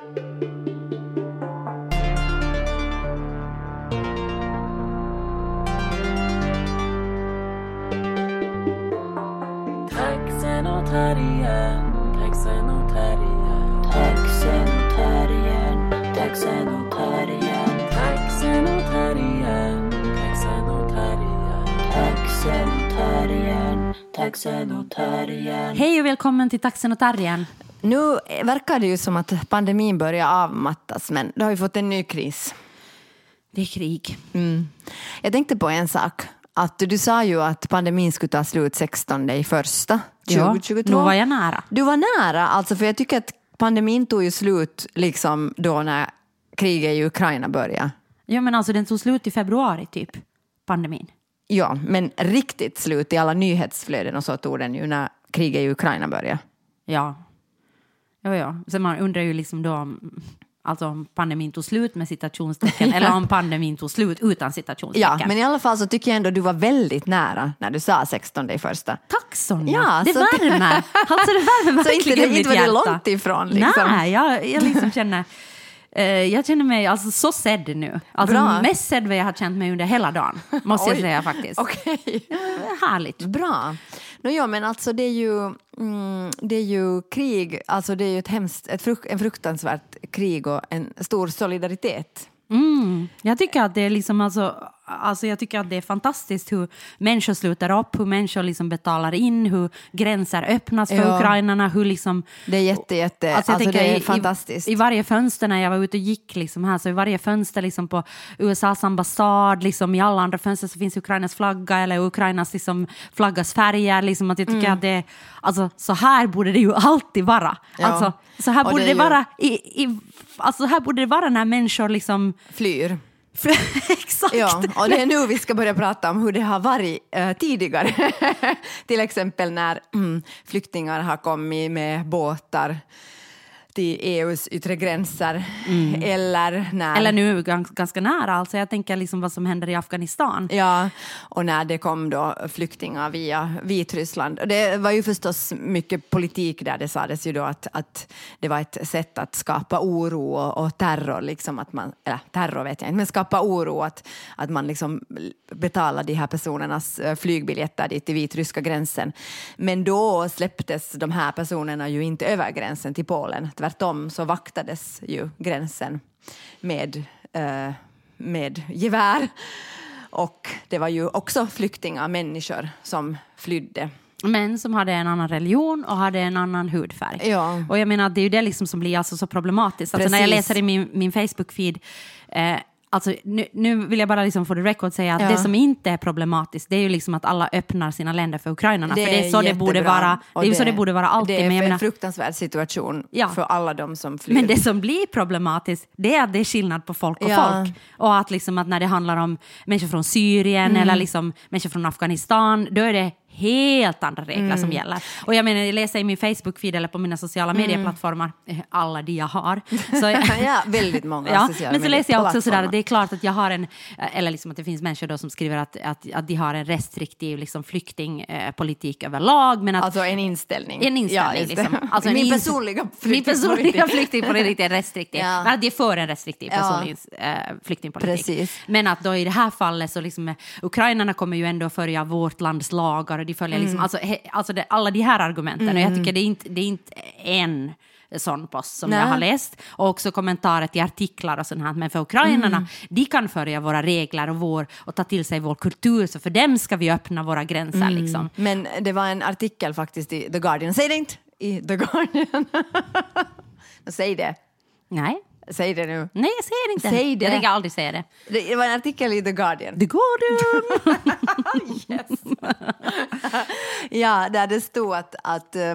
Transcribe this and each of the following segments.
Taxenotarien. taxenotarien, taxenotarien. Hej och välkommen till Taxen och Tarjen. Nu verkar det ju som att pandemin börjar avmattas, men då har vi fått en ny kris. Det är krig. Mm. Jag tänkte på en sak. Att du sa ju att pandemin skulle ta slut 16 i första 2022. nu var jag nära. Du var nära, alltså, för jag tycker att pandemin tog ju slut liksom då när kriget i Ukraina började. Ja, men alltså den tog slut i februari typ, pandemin. Ja, men riktigt slut i alla nyhetsflöden och så tog den ju när kriget i Ukraina började. Ja. Ja, ja. Så man undrar ju liksom då om, alltså om pandemin tog slut med citationstecken eller om pandemin tog slut utan citationstecken. Ja, men i alla fall så tycker jag ändå du var väldigt nära när du sa 16 i första. Tack Sonja, Ja, det så- värmer. Alltså det värmer Så inte, verkligen det, mitt inte var det långt ifrån. Liksom. Nej, jag, jag liksom känner... eh, jag känner mig alltså så sedd nu. Alltså Bra. mest sedd vad jag har känt mig under hela dagen. Måste jag säga faktiskt. Okej. Härligt. Bra. No, ja, men alltså det är ju, mm, det är ju krig, alltså det är ju ett hemskt, ett fruk, en fruktansvärt krig och en stor solidaritet. Mm. Jag tycker att det är liksom alltså, alltså jag tycker att det är fantastiskt hur människor sluter upp, hur människor liksom betalar in, hur gränser öppnas för Ja. ukrainarna, hur liksom Det är jätte, jätte, alltså, tänker det är i- fantastiskt. I, I varje fönster när jag var ute och gick liksom här, så i varje fönster liksom på USAs ambassad, liksom i alla andra fönster så finns Ukrainas flagga eller Ukrainas liksom flaggas färger. Liksom att jag tycker Mm. att det, alltså, så här borde det ju alltid vara. Ja. Alltså, så här Och borde det det, är ju- vara i, i, alltså, så här borde det vara när människor liksom... Flyr. Exakt! Ja, och det är nu vi ska börja prata om hur det har varit eh, tidigare. Till exempel när mm, flyktingar har kommit med båtar till EUs yttre gränser. Eller när... Mm. Eller nu gans, ganska nära, alltså jag tänker liksom vad som händer i Afghanistan. Ja, och när det kom då flyktingar via Vitryssland. Det var ju förstås mycket politik där. Det sades ju då att, att det var ett sätt att skapa oro och, och terror. Liksom att man, eller terror vet jag inte, men skapa oro. Att, att man liksom betalar de här personernas eh, flygbiljetter dit till vitryska gränsen. Men då släpptes de här personerna ju inte över gränsen till Polen. Tvärtom så vaktades ju gränsen med, eh, med gevär. Och det var ju också flyktingar, människor, som flydde. Men som hade en annan religion och hade en annan hudfärg. Ja. Och jag menar, det är ju det liksom som blir alltså så problematiskt. Alltså när jag läser i min, min Facebook-feed, eh, alltså nu, nu vill jag bara liksom för the record säga att Ja. det som inte är problematiskt, det är ju liksom att alla öppnar sina länder för ukrainarna. för det är så det borde vara. Det är ju så det borde vara alltid. Det är men, jag en menar, fruktansvärd situation Ja. för alla de som flyr. men det som blir problematiskt, det är att det är skillnad på folk och Ja. folk. Och att liksom att när det handlar om människor från Syrien Mm. eller liksom människor från Afghanistan, då är det helt andra regler Mm. som gäller. Och jag menar, jag läser i min Facebook-feed eller på mina sociala medieplattformar, eh, alla de jag har. Så, ja, väldigt många Ja, sociala men så läser jag också sådär, det är klart att jag har en, eller liksom att det finns människor då som skriver att, att, att de har en restriktiv liksom flyktingpolitik överlag. Men att, Alltså en inställning. en inställning. det. liksom. Alltså Min personliga Min personliga flyktingpolitik. är restriktiv. Ja. Men att de är för en restriktiv Ja. personlig eh, flyktingpolitik. Precis. Men att då i det här fallet så liksom, eh, ukrainarna kommer ju ändå följa vårt lands lagar och de följer liksom, Mm. alltså, he, alltså det, alla de här argumenten. Och jag tycker det är inte, det är inte en sån post som Nej. jag har läst. Och också kommentarer till artiklar och sånt här. Men för ukrainarna, Mm. de kan följa våra regler och, vår, och ta till sig vår kultur. Så för dem ska vi öppna våra gränser. Mm. Liksom. Men det var en artikel faktiskt i The Guardian. Säg det inte i The Guardian. Säg det. Nej. Säg det nu. Nej, jag säger inte. Säg det. Jag tänker aldrig säga det. Det var en artikel i The Guardian. The Guardian! Ja, där det stod att, att eh,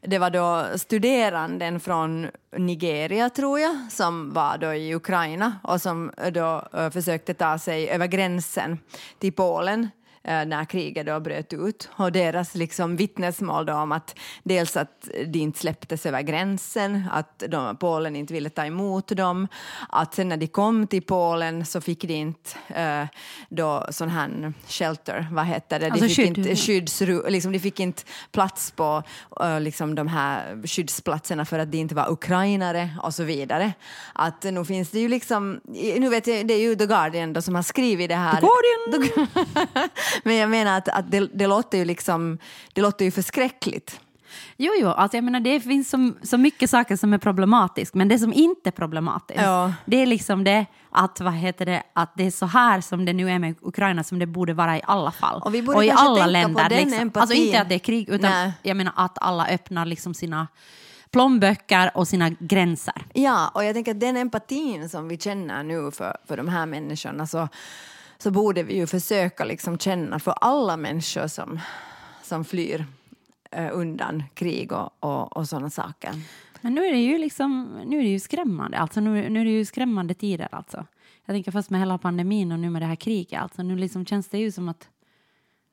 det var då studeranden från Nigeria, tror jag, som var då i Ukraina och som då eh, försökte ta sig över gränsen till Polen när kriget då bröt ut. Och deras liksom vittnesmål om att dels att de inte släpptes över gränsen, att de, Polen inte ville ta emot dem, att sen när de kom till Polen så fick de inte eh, då sån här shelter, vad heter det? De Alltså fick skydd. inte skyddsru, liksom, de fick inte plats på eh, liksom, de här skyddsplatserna för att de inte var ukrainare och så vidare. Att nu finns det ju liksom, nu vet jag, det är ju The Guardian då som har skrivit det här. Guardian! Men jag menar att, att det, det låter ju liksom, det låter ju förskräckligt. Jo, jo, alltså jag menar det finns så, så mycket saker som är problematiskt, men det som inte är problematiskt, Ja. det är liksom det att, vad heter det, att det är så här som det nu är med Ukraina som det borde vara i alla fall. Och vi borde i kanske alla länder. liksom. Alltså inte att det är krig, utan Nej. jag menar att alla öppnar liksom sina plånböcker och sina gränser. Ja, och jag tänker att den empatin som vi känner nu för, för de här människorna så, så borde vi ju försöka liksom känna för alla människor som, som flyr eh, undan krig och, och, och sådana saker. Men nu är det ju liksom, nu är det ju skrämmande, alltså nu, nu är det ju skrämmande tider alltså. Jag tänker först med hela pandemin och nu med det här kriget, alltså nu liksom känns det ju som att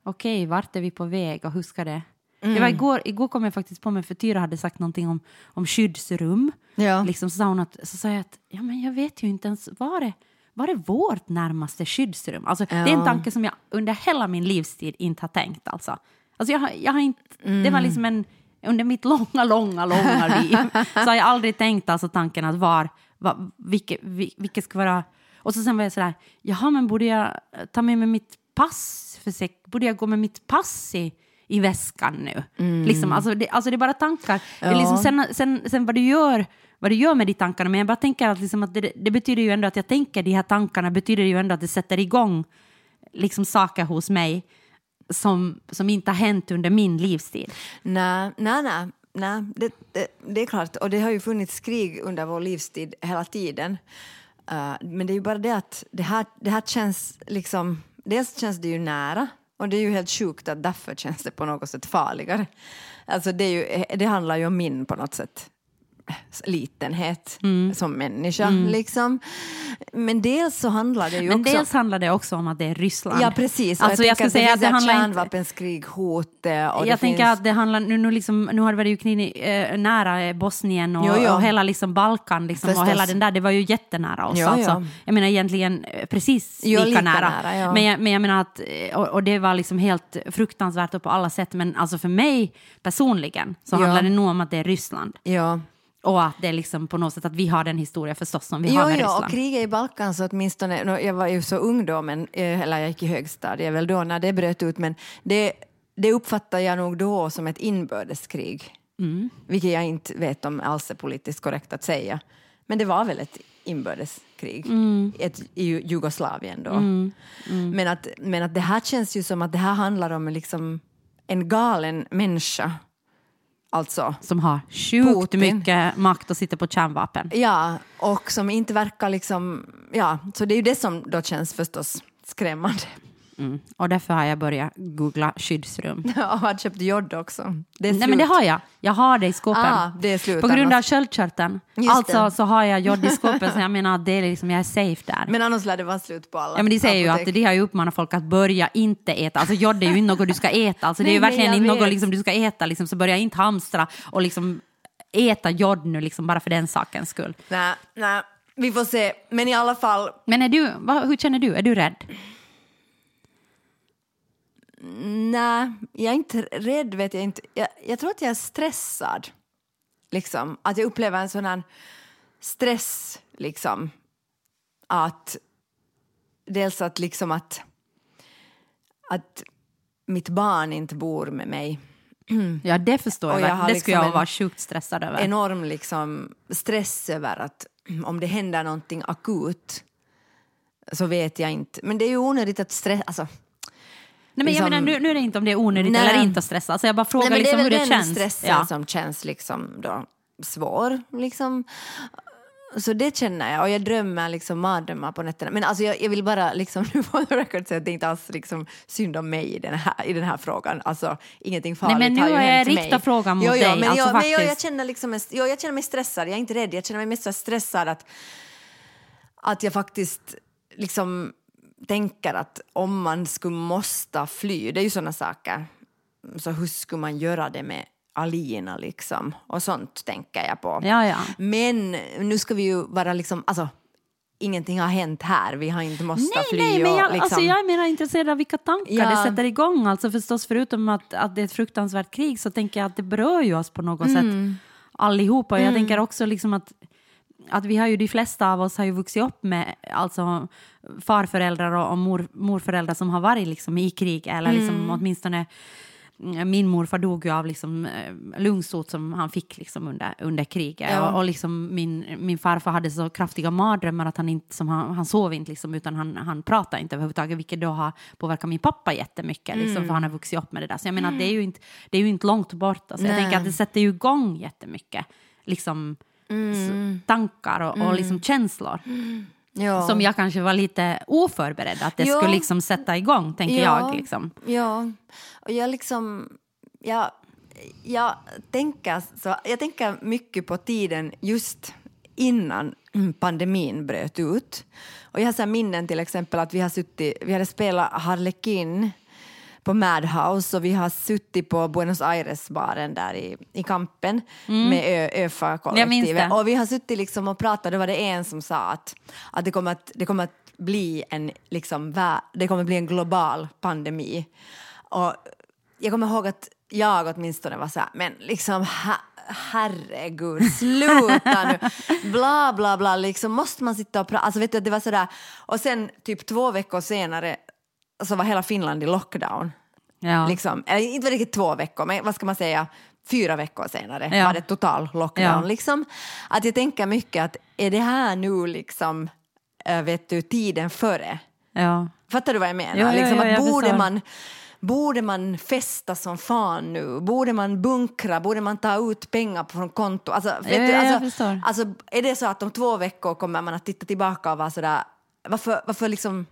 okej, vart är vi på väg och hur ska det... Det var igår, igår kom jag faktiskt på mig, för Tyra hade sagt någonting om, om skyddsrum. Ja. Liksom, så sa hon att, så sa jag att ja, men jag vet ju inte ens, var är, var är vårt närmaste skyddsrum? Alltså, Det är en Ja. tanke som jag under hela min livstid inte har tänkt. Alltså. Alltså, jag, har- jag har inte, Det var liksom en, under mitt långa, långa, långa liv så har jag aldrig tänkt alltså, tanken att var, var, vilket, vil- vilket ska vara... Och så sen var jag sådär, jaha men borde jag ta med mig mitt pass? För säk, borde jag gå med mitt pass i, i väskan nu? Liksom, alltså, det, alltså det är bara tankar. Det är liksom, sen, sen, sen vad du gör vad det gör med de tankarna, men jag bara tänker att, liksom att det, det betyder ju ändå att jag tänker de här tankarna betyder ju ändå att det sätter igång liksom saker hos mig som, som inte har hänt under min livstid. Nej, nej, nej. nej det, det, det är klart. Och det har ju funnits krig under vår livstid hela tiden. Uh, men det är ju bara det att det här, det här känns liksom... Dels känns det ju nära och det är ju helt sjukt att därför känns det på något sätt farligare. Alltså det, är ju, det handlar ju om min på något sätt litenhet Mm. som människa. Liksom. Men dels så handlar det ju Men också... dels handlar det också om att det är Ryssland. Ja, precis. Och Alltså, jag tänker skulle att säga att det handlar inte... kärnvapenskrig, hot och Jag det tänker finns... att det handlar, nu, nu, liksom, nu har det varit ju krig, eh, nära Bosnien och, Jo, jo. och hela liksom Balkan liksom, och hela den där, det var ju jättenära oss. Jo, alltså. Jag menar egentligen eh, precis lika, lika nära. nära, ja. men, jag, men jag menar att, eh, och, och det var liksom helt fruktansvärt på alla sätt, men alltså för mig personligen så handlar det nog om att det är Ryssland. Ja. Och att det är liksom på något sätt att vi har den historia förstås som vi har Jo, med jo, Ryssland. och kriget i Balkan så åtminstone, jag var ju så ung då, men, eh, eller jag gick i högstadiet väl då när det bröt ut, men det, det uppfattar jag nog då som ett inbördeskrig. Mm. Vilket jag inte vet om alls är politiskt korrekt att säga. Men det var väl ett inbördeskrig Mm. ett, i Ju- Jugoslavien då. Men, att, men att det här känns ju som att det här handlar om liksom en galen människa. Alltså, som har sjukt Putin. mycket makt och sitter på kärnvapen. Ja, och som inte verkar liksom... Ja, så det är ju det som då känns förstås skrämmande. Mm. Och därför har jag börjat googla skyddsrum. Ja, har köpt jod också. Det är Nej men det har jag. Jag har det i skåpen. Ah, det är slut På grund av annars. sköldkörteln. Just Alltså det. så har jag jod i skåpet så jag menar att det är liksom, jag är safe där. Men annars lär det vara slut på alla Ja, men de säger ju apotek. att de har ju uppmanat folk att börja inte äta. Alltså jod är ju inte något du ska äta. Alltså, det är ju Nej, verkligen inte något liksom, du ska äta. Liksom, så börja inte hamstra och liksom äta jod nu liksom, bara för den sakens skull. Nej, nej, vi får se. Men i alla fall, Men är du, vad, hur känner du? Är du rädd? Nej, jag är inte rädd vet jag inte. Jag, jag tror att jag är stressad. Liksom, att jag upplever en sån här stress, liksom. Att dels att liksom att, att mitt barn inte bor med mig. Ja, det förstår jag. jag det skulle liksom jag en vara sjukt stressad över. enorm liksom, stress över att om det händer någonting akut så vet jag inte. Men det är ju onödigt att stressa. Alltså, Nej, men liksom- jag menar, nu, nu är det inte om det är onödigt Nej. eller inte att stressa. Alltså jag bara frågar nej, liksom det är hur väl det den känns. stressen Ja. som känns liksom då svår. Liksom. Så det känner jag. Och jag drömmer liksom mardrömmar på nätterna. Men alltså jag, jag vill bara liksom, nu på record säga att det är inte alls liksom synd om mig i den här, i den här frågan. Alltså ingenting farligt men nu har har jag hänt riktat mig. frågan mot jo, jo, dig, Men, alltså jag, men jag, jag, känner liksom, jo, jag känner mig stressad. Jag är inte rädd. Jag känner mig mest stressad att, att jag faktiskt liksom tänker att om man skulle måste fly, det är ju sådana saker, så hur skulle man göra det med Alina liksom? Och sånt tänker jag på. Ja, ja. Men nu ska vi ju vara liksom, alltså ingenting har hänt här, vi har inte måste Nej, fly. nej, men och jag, liksom, alltså jag är mer intresserad av vilka tankar Ja. det sätter igång. Alltså förstås, förutom att, att det är ett fruktansvärt krig så tänker jag att det berör ju oss på något Mm. sätt allihopa. Och Jag tänker också liksom att, att vi har ju, de flesta av oss har ju vuxit upp med alltså, farföräldrar och, och mor, morföräldrar som har varit liksom, i krig eller liksom, Mm. åtminstone min morfar dog ju av liksom, eh, lungsot som han fick liksom, under, under kriget. Ja. Och, och liksom min, min farfar hade så kraftiga mardrömmar att han, inte, som han, han sov inte, liksom, utan han, han pratade inte överhuvudtaget, vilket då har påverkat min pappa jättemycket, liksom, Mm. för han har vuxit upp med det där. Så jag menar, det, är ju inte, det är ju inte långt bort. Alltså, jag tänker att det sätter ju igång jättemycket liksom, Mm. tankar och, och liksom, känslor. ja. Som jag kanske var lite oförberedd att det Ja. skulle liksom, sätta igång, tänker Ja. jag. Liksom. Ja, och jag liksom... Jag, jag, tänker så, jag tänker mycket på tiden just innan pandemin bröt ut. Och jag har så minnen till exempel att vi, har suttit, vi hade spelat Harlequin på Madhouse och vi har suttit på Buenos Aires-baren där i, i kampen med Jag minns ÖFA-kollektivet. Och vi har suttit liksom och pratat, då var det en som sa att, att det, kommer att det kommer att bli en, liksom, det kommer att bli en global pandemi. Och jag kommer ihåg att jag åtminstone var så här, men liksom ha, herregud, sluta nu, bla bla bla, liksom måste man sitta och prata, alltså vet du, det var sådär, och sen typ två veckor senare så var hela Finland i lockdown. Ja. Liksom, eller inte riktigt två veckor, men vad ska man säga, fyra veckor senare Ja. var det total lockdown. Ja. Liksom. Att jag tänker mycket att är det här nu liksom, äh, vet du, tiden före? Ja. Fattar du vad jag menar? Ja, liksom, att borde, förstår. man, borde man festa som fan nu? Borde man bunkra? Borde man ta ut pengar från konto? Alltså, Ja, du, alltså, alltså, är det så att om två veckor kommer man att titta tillbaka och vara sådär, varför, varför liksom...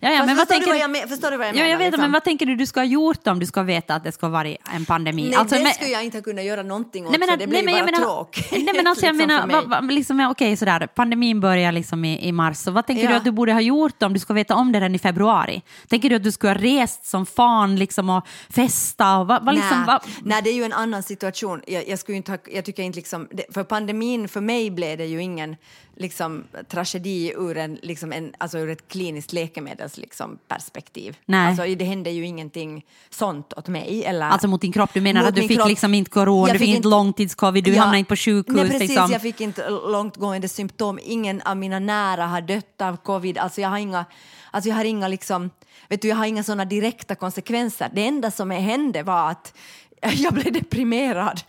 Ja, ja, men vad tänker du vad du? jag, förstår du vad jag Ja, menar? jag vet, liksom? men vad tänker du du ska ha gjort om du ska veta att det ska vara en pandemi? Nej, Alltså, det men- skulle jag inte ha kunnat göra någonting åt, Nej, men, för det blir nej, bara menar, tråkigt. Nej, men alltså, jag liksom, menar, liksom, ja, okej, sådär, pandemin börjar liksom i, i mars, så vad tänker Ja. du att du borde ha gjort om du ska veta om det redan i februari? Tänker du att du skulle ha rest som fan liksom, och festa? Och, vad, vad, liksom, Nej, vad, nej, det är ju en annan situation. Jag, jag, skulle inte ha, jag tycker inte liksom, det, för pandemin, för mig blev det ju ingen liksom, tragedi ur, en, liksom en, alltså ur ett kliniskt läkemedels liksom, perspektiv. Nej. Alltså, det hände ju ingenting sånt åt mig. Eller, alltså mot din kropp, du menar att du fick kropp. liksom inte corona, du fick inte långtidscovid, du Ja. hamnade inte på sjukhus. Nej, precis, liksom. jag fick inte långtgående symptom. Ingen av mina nära har dött av covid. Alltså jag har inga, alltså jag har inga, liksom, vet du, jag har inga såna direkta konsekvenser. Det enda som hände var att jag blev deprimerad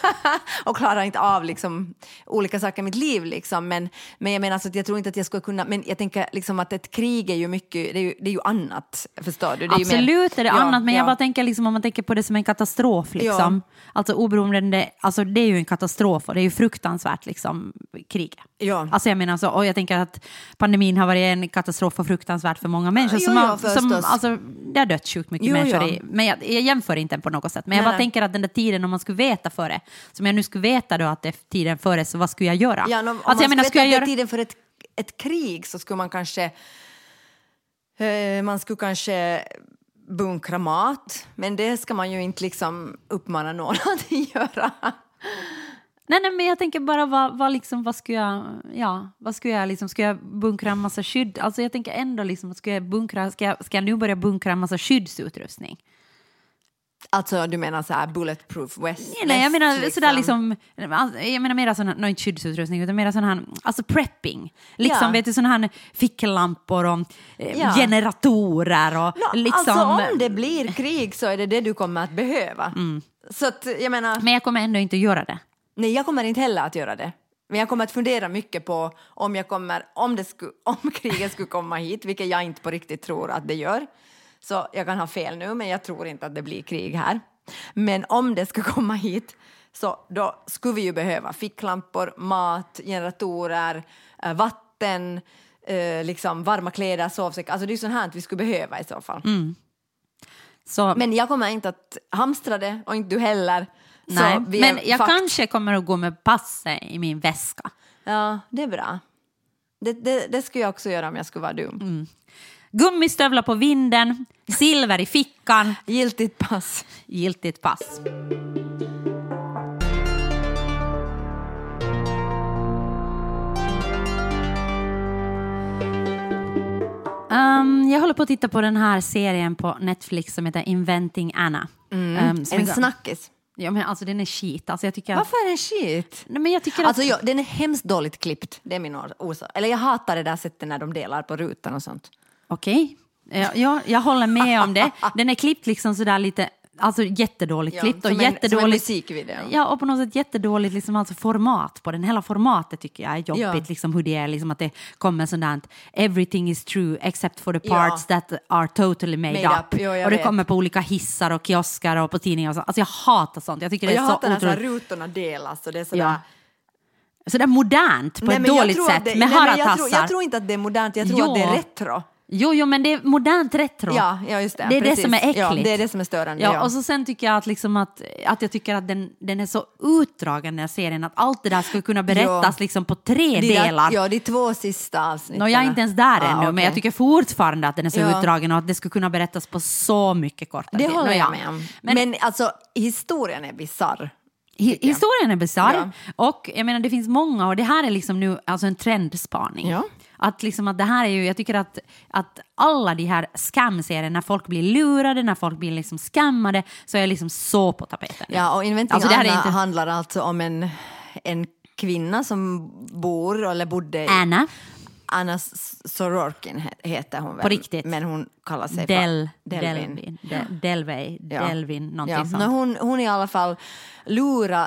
och klarade inte av liksom, olika saker i mitt liv. Liksom. Men, men jag menar så att jag tror inte att jag skulle kunna... Men jag tänker liksom att ett krig är ju mycket... Det är ju, det är ju annat, förstår du? Det är ju mer- Absolut är det Ja, annat, men ja. jag bara tänker liksom, om man tänker på det som en katastrof. Liksom. Alltså oberoende, alltså, det är ju en katastrof och det är ju fruktansvärt liksom, krig. Ja. Alltså jag menar så, och jag tänker att pandemin har varit en katastrof och fruktansvärt för många människor. Som ja, har, som, alltså, det har dött sjukt mycket Jo, människor. ja. I, men jag, jag jämför inte på något sätt. Men Nej, bara tänker att den där tiden, om man skulle veta före, som jag nu skulle veta då att det är tiden före, så vad skulle jag göra? Ja, om om alltså, jag man menar, skulle skulle jag veta göra... tiden för ett, ett krig så skulle man kanske eh, man skulle kanske bunkra mat, men det ska man ju inte liksom uppmana någon att göra. Nej, nej, men jag tänker bara vad, vad, liksom, vad ska jag, ja, vad ska jag liksom, ska jag bunkra en massa skydd? Alltså jag tänker ändå liksom, ska jag bunkra, ska jag, ska jag nu börja bunkra en massa skyddsutrustning? Alltså du menar så här bulletproof west? Nej, nej jag menar sådär liksom, alltså, jag menar mera sån här, inte skyddsutrustning, utan mera sån här, alltså prepping. Liksom, Ja. vet du, såna här ficklampor och eh, Ja. generatorer och Nå, liksom. Alltså om det blir krig så är det det du kommer att behöva. Så att, jag menar, Men jag kommer ändå inte att göra det. nej jag kommer inte heller att göra det. Men jag kommer att fundera mycket på om, jag kommer, om, det sku, om kriget skulle komma hit, vilket jag inte på riktigt tror att det gör. Så jag kan ha fel nu, men jag tror inte att det blir krig här. Men om det ska komma hit så då skulle vi ju behöva ficklampor, mat, generatorer, eh, vatten, eh, liksom varma kläder, sovsäckar. Alltså det är sånt här vi skulle behöva i så fall. Så, Men jag kommer inte att hamstra det och inte du heller. nej, men jag fakt- kanske kommer att gå med passet i min väska. Ja, det är bra. Det, det, det skulle jag också göra om jag skulle vara du. Gummistövlar på vinden, silver i fickan, Giltigt pass. giltigt pass. Um, jag håller på att titta på den här serien på Netflix som heter Inventing Anna. Um, som En snackis. Ja, men alltså den är skit. Alltså, jag tycker att, Varför är den shit? Nej, men jag tycker att, Alltså, ja, den är hemskt dåligt klippt. Det är min orsak. Eller jag hatar det där sättet när de delar på rutan och sånt. Okej, ja, ja, jag håller med om det. Den är klippt liksom sådär lite, alltså jättedåligt Ja, klippt och som en- som en jättedåligt. musikvideo. Ja, och på något sätt jättedåligt liksom alltså format på den. Hela formatet tycker jag är jobbigt, Ja. liksom hur det är, liksom att det kommer sådant everything is true except for the Ja. parts that are totally made, Made up. up, jo, jag och det vet. kommer på olika hissar och kiosker och på tidningar och så. Alltså jag hatar sånt. Jag tycker Och det jag är så hatar när så här otroligt, rutorna delas och det är sådär... Ja. sådär modernt på Nej, ett jag dåligt sätt det- med nej, men jag tror, haratassar. jag tror inte att det är modernt, jag tror Jo. att det är retro. Jo, jo, men det är modernt retro. Ja, ja just det. Det är det precis. som är äckligt. Ja, det är det som är störande. Ja, Ja, och så sen tycker jag att, liksom att, att jag tycker att den, den är så utdragen den här serien att allt det där skulle kunna berättas liksom på tre de delar. Ja, de två sista avsnitten. Nå, jag är inte ens där Ah, ännu, men okej. jag tycker fortfarande att den är så Ja. utdragen och att det skulle kunna berättas på så mycket kortare Det håller Nå, jag ja. med om. Men, Men, alltså, historien är bisarr. hi- historien är bisarr Ja. och jag menar det finns många och det här är liksom nu alltså en trendspaning. Ja. Att liksom att det här är ju, jag tycker att, att alla de här scam-serierna, när folk blir lurade, när folk blir liksom scammade, så är jag liksom så på tapeten. Ja, och Inventing Alltså, det här är Anna inte- handlar alltså om en, en kvinna som bor, eller bodde. Anna, Anna Sorokin he- heter hon väl? På riktigt? Men hon kallar sig Del, för Delvin. Delvin, De, Delvey, Ja. Delvin, någonting Ja, sånt. nå, hon, hon i alla fall lura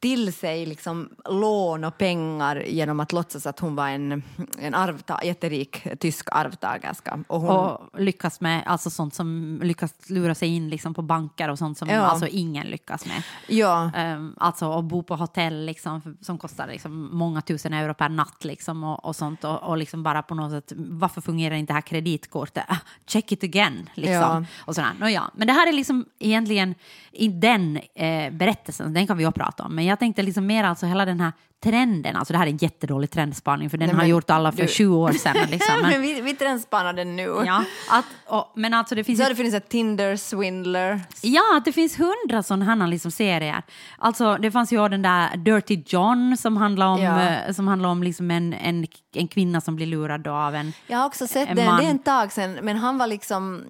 till sig liksom lån och pengar genom att låtsas att hon var en, en arvta, jätterik tysk arvtagerska. Och hon, och lyckas med alltså sånt som lyckas lura sig in liksom på banker och sånt som Ja. alltså ingen lyckas med. ja, Um, alltså att bo på hotell liksom, som kostar liksom många tusen euro per natt liksom, och, och sånt och, och liksom bara på något sätt, varför fungerar inte det här kreditkortet? Ah, check it again, liksom. Ja. Och sådär. Nå, ja. Men det här är liksom egentligen i den eh, berättelsen, den kan vi ju prata om, men jag tänkte liksom mer alltså hela den här trenden, alltså det här är en jättedålig trendspaning för den Nej, har gjort alla för du- 20 år sedan. Liksom. men Men, vi, vi trendspanar den nu. ja, att, och, men alltså det finns Så det funnits ett Tinder swindler. Ja, att det finns hundra sådana liksom serier. Alltså, det fanns ju den där Dirty John som handlar om, Ja. eh, som handlar om liksom en, en, en kvinna som blir lurad av en... Jag har också sett En den, det är en tag sedan, men han var liksom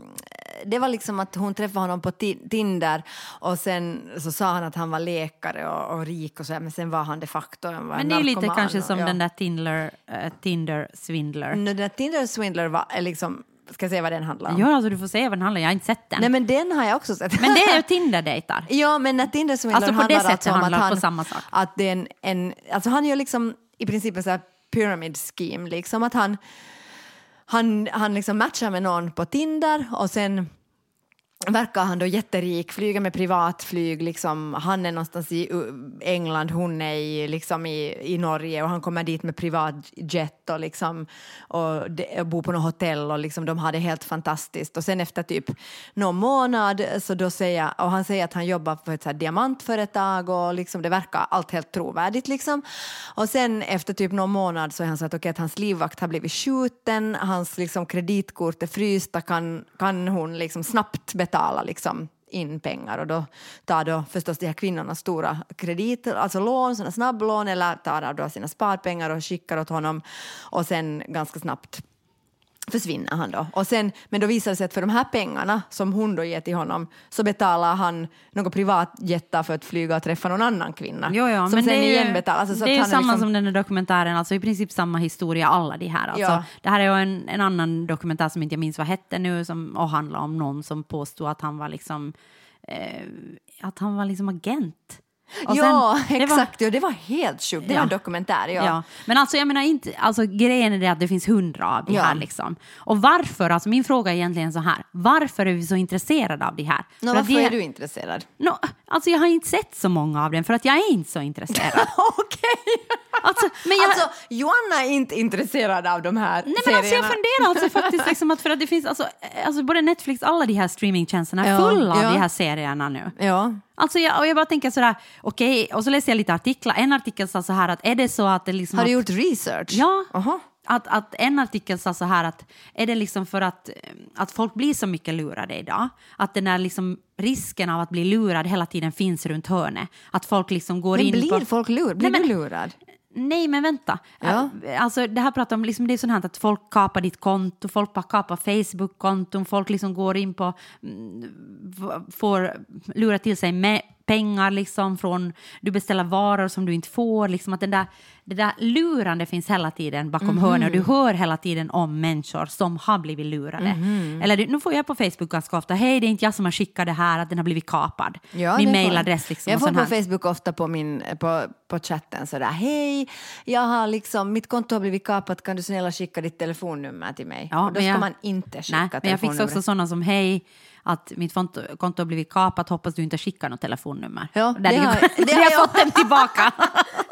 det var liksom att hon träffade honom på Ti- Tinder och sen så sa han att han var läkare och, och rik och så men sen var han de facto en Men det är lite kanske och- som ja. den där Tinder, eh, Tinder Swindler. Den där Tinder swindler var liksom, ska jag säga vad den handlar om? Ja, alltså du får se vad den handlar jag har inte sett den. Nej men den har jag också sett. Men det är ju Tinder-dejtar. Ja, men när Tinder swindler Alltså på det handlar sättet om att han, på samma sak. Att det är en, en, alltså han gör liksom i princip en sån här pyramid scheme, liksom att han, han, han liksom matchar med någon på Tinder och sen verkar han då jätterik, flyger med privatflyg, liksom, han är någonstans i uh, England, hon är i, liksom i, i Norge och han kommer dit med privatjet och, liksom, och, de, och bor på något hotell och liksom, de har det helt fantastiskt. Och sen efter typ någon månad så då säger, och han säger att han jobbar för ett så här diamantföretag och liksom, det verkar allt helt trovärdigt. Liksom. Och sen efter typ någon månad så är han så att, okay, att hans livvakt har blivit skjuten, hans liksom, kreditkort är frysta, kan, kan hon liksom snabbt betala liksom, in pengar. Och då tar då förstås de här kvinnorna stora krediter, alltså lån, sådana snabblån eller tar då sina sparpengar och skickar åt honom. Och sen ganska snabbt försvinner han då. Och sen, men då visar det sig att för de här pengarna som hon då ger till honom så betalar han några privatjetar för att flyga och träffa någon annan kvinna. Jo, jo, som men sen det igen betalar. Alltså, så det är ju samma liksom, som den här dokumentären, alltså i princip samma historia alla de här. Alltså, Ja. Det här är ju en, en annan dokumentär som inte jag minns vad hette nu som, och handlar om någon som påstod att han var liksom eh, att han var liksom agent. Och ja, sen- det var- exakt. Ja, det var helt sjukt. Det Ja. var en dokumentär. Ja. Ja. Men alltså jag menar inte, alltså grejen är det att det finns hundra av de Ja. här liksom. Och varför, alltså min fråga är egentligen så här, varför är vi så intresserade av de här? För att varför de- är du intresserad? Nå, alltså jag har inte sett så många av dem för att jag är inte så intresserad. Okej! Alltså, men jag, Alltså, Joanna är inte intresserad av de här Nej men alltså jag serierna. funderar alltså faktiskt liksom att för att det finns alltså, eh, alltså både Netflix, alla de här streamingtjänsterna är Ja, fulla av ja. de här serierna nu. Ja. Alltså jag, och jag bara tänker sådär, okej, och så läser jag lite artiklar. En artikel sa så här att är det så att det liksom... Har du att, gjort research? Ja. Aha. att, att en artikel sa så här att är det liksom för att, eh, att folk blir så mycket lurade idag, att den där liksom risken av att bli lurad hela tiden finns runt hörnet. Att folk liksom går Men in blir på... folk lurade? Blir Nej, men- du lurad? Nej, men vänta. Ja. Alltså, det här pratar om, liksom, det är sånt här att folk kapar ditt konto, folk bara kapar Facebook-konton, folk liksom går in på, mm, får lura till sig med pengar liksom från, du beställer varor som du inte får, liksom att den där, det där lurande finns hela tiden bakom Mhm. hörnet och du hör hela tiden om människor som har blivit lurade. Mhm. Eller du- nu får jag på Facebook ganska ofta, hej det är inte jag som har skickat det här, att den har blivit kapad. Ja, Min mailadress liksom. Jag får på. Facebook ofta på, min, på, på chatten sådär, hej, jag har liksom, mitt konto har blivit kapat, kan du snälla skicka ditt telefonnummer till mig? Ja, och då ska jag- man inte skicka Nej, men jag fick också sådana som hej, att mitt konto, har blivit kapat, hoppas du inte skickar något telefonnummer. Ja, det har- det har jag- fått dem tillbaka.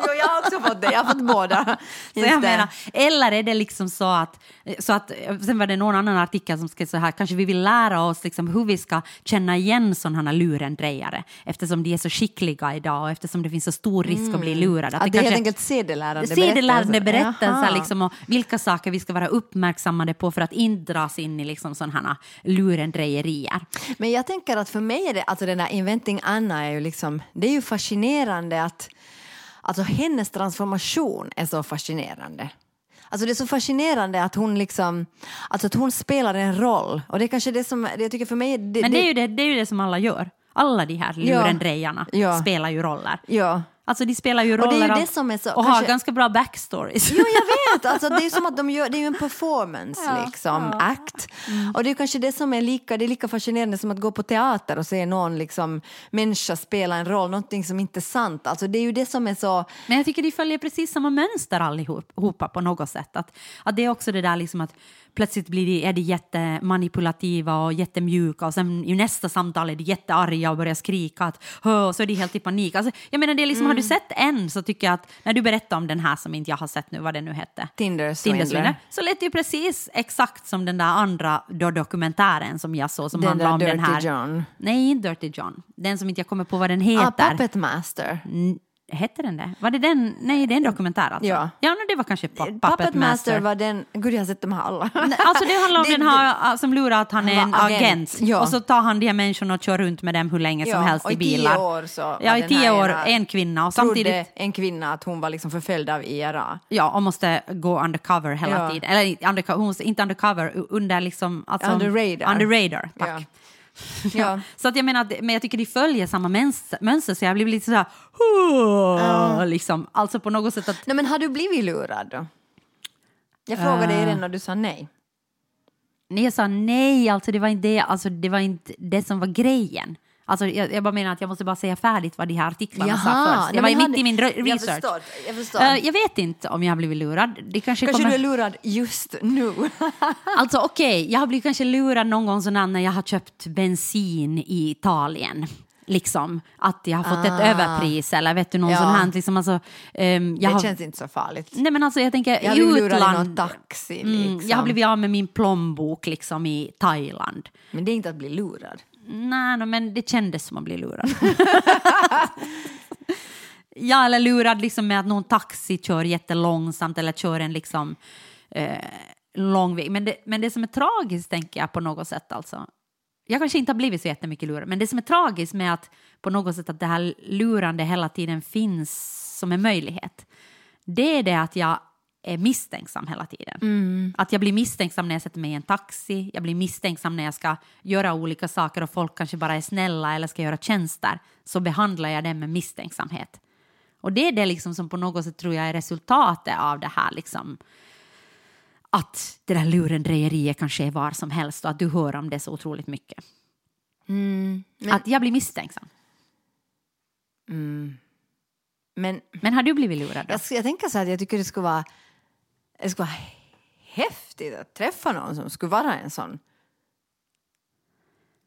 Jo, jag har också fått det, jag har fått båda. Menar, eller är det liksom så att, så att, sen var det någon annan artikel som skrev så här, kanske vi vill lära oss liksom hur vi ska känna igen sådana lurendrejare, eftersom de är så skickliga idag och eftersom det finns så stor risk att bli lurad. Att det är helt enkelt sedelärande Sedelärande berättelser. berättelser Jaha. liksom, och vilka saker vi ska vara uppmärksammade på för att inte dras in i liksom sådana lurendrejerier. Men jag tänker att för mig är det, alltså den där Inventing Anna är ju liksom, det är ju fascinerande att, alltså hennes transformation är så fascinerande. Alltså det är så fascinerande att hon liksom, alltså att hon spelar en roll. Och det är kanske det som, det jag tycker för mig, det, Men det är, ju det, det är ju det som alla gör. Alla de här Ja. lurendrejarna Ja. spelar ju roller. Ja. Alltså de spelar ju det är ju roller det som är så- och har kanske- ganska bra backstories. Jo, jag vet! Alltså, det är som att de gör, det är ju en performance, liksom, act. Och det är kanske det som är lika, det är lika fascinerande som att gå på teater och se någon liksom, människa spela en roll, någonting som inte är sant. Alltså, det är ju det som är så... Men jag tycker de följer precis samma mönster allihopa på något sätt. Att, att det är också det där liksom att plötsligt blir de, är de jättemanipulativa och jättemjuka och sen i nästa samtal är de jättearga och börjar skrika att och så är de helt i panik. Alltså, jag menar, det är liksom, Har du Mm. sett en så tycker jag att när du berättar om den här som inte jag har sett nu, vad det nu hette. Tinder Swindler. Tinder så lät det ju precis exakt som den där andra då dokumentären som jag såg som Den handlar där om den Dirty här. John. Nej, inte Dirty John. Den som inte jag kommer på vad den Ah, heter. Puppet Master. N- Hette den det? Var det den? Nej, det är en dokumentär alltså. Ja. ja det var kanske Puppet, Puppet, Master var den... Gud, jag har sett dem här alla. Alltså det handlar om Det- den här som lurar att han är en agent, agent. ja. Och så tar han de här människorna och kör runt med dem hur länge som Ja, helst och i i tio bilar. år så ja, i tio år en kvinna och Trodde samtidigt en kvinna att hon var liksom förföljd av IRA. Ja, och måste gå undercover hela Ja. tiden. Eller undercover, hon inte undercover, under liksom... Alltså, Under radar. Under radar, tack. Ja. Ja. Så att jag menar, men jag tycker de följer samma mönster, så jag blir lite sådär... "Åh", Liksom, alltså på något sätt att... Nej, men har du blivit lurad då? Jag frågade dig Eh. redan och du sa nej. Nej, jag sa nej, alltså det var inte det, alltså det, var inte det som var grejen. Alltså jag, jag bara menar att jag måste bara säga färdigt vad de här artiklarna sa först. Jag var mitt hade- i min re- Jag research. förstår. Jag, förstår. Eh, jag vet inte om jag har blivit lurad. Det kanske, Kanske kommer... du är lurad just nu. Alltså okej, jag har blivit kanske lurad någon gång sådär när jag har köpt bensin i Italien. Liksom, att jag har fått ett Ah. överpris eller vet du, någon Ja. sån här. Liksom, alltså, ehm, jag det har... känns inte så farligt. Nej men alltså jag tänker Jag utland. taxi. Mm, Liksom. jag har blivit av med min plånbok liksom i Thailand. Men det är inte att bli lurad. Nej, no, men det kändes som att bli lurad. ja, eller lurad liksom med att någon taxi kör jättelångsamt eller kör en liksom eh, lång väg. Men det, men det som är tragiskt, tänker jag på något sätt alltså. Jag kanske inte har blivit så jättemycket lurad, men det som är tragiskt med att på något sätt att det här lurande hela tiden finns som en möjlighet, det är det att jag är misstänksam hela tiden. Att jag blir misstänksam när jag sätter mig i en taxi, jag blir misstänksam när jag ska göra olika saker och folk kanske bara är snälla eller ska göra tjänster, så behandlar jag det med misstänksamhet. Och det är det liksom som på något sätt tror jag är resultatet av det här liksom att det där lurendrejeriet kan ske var som helst och att du hör om det så otroligt mycket. men- Att jag blir misstänksam. Men Men har du blivit lurad då? jag, jag tänker så här att jag tycker det skulle vara, det skulle vara häftigt att träffa någon som skulle vara en sån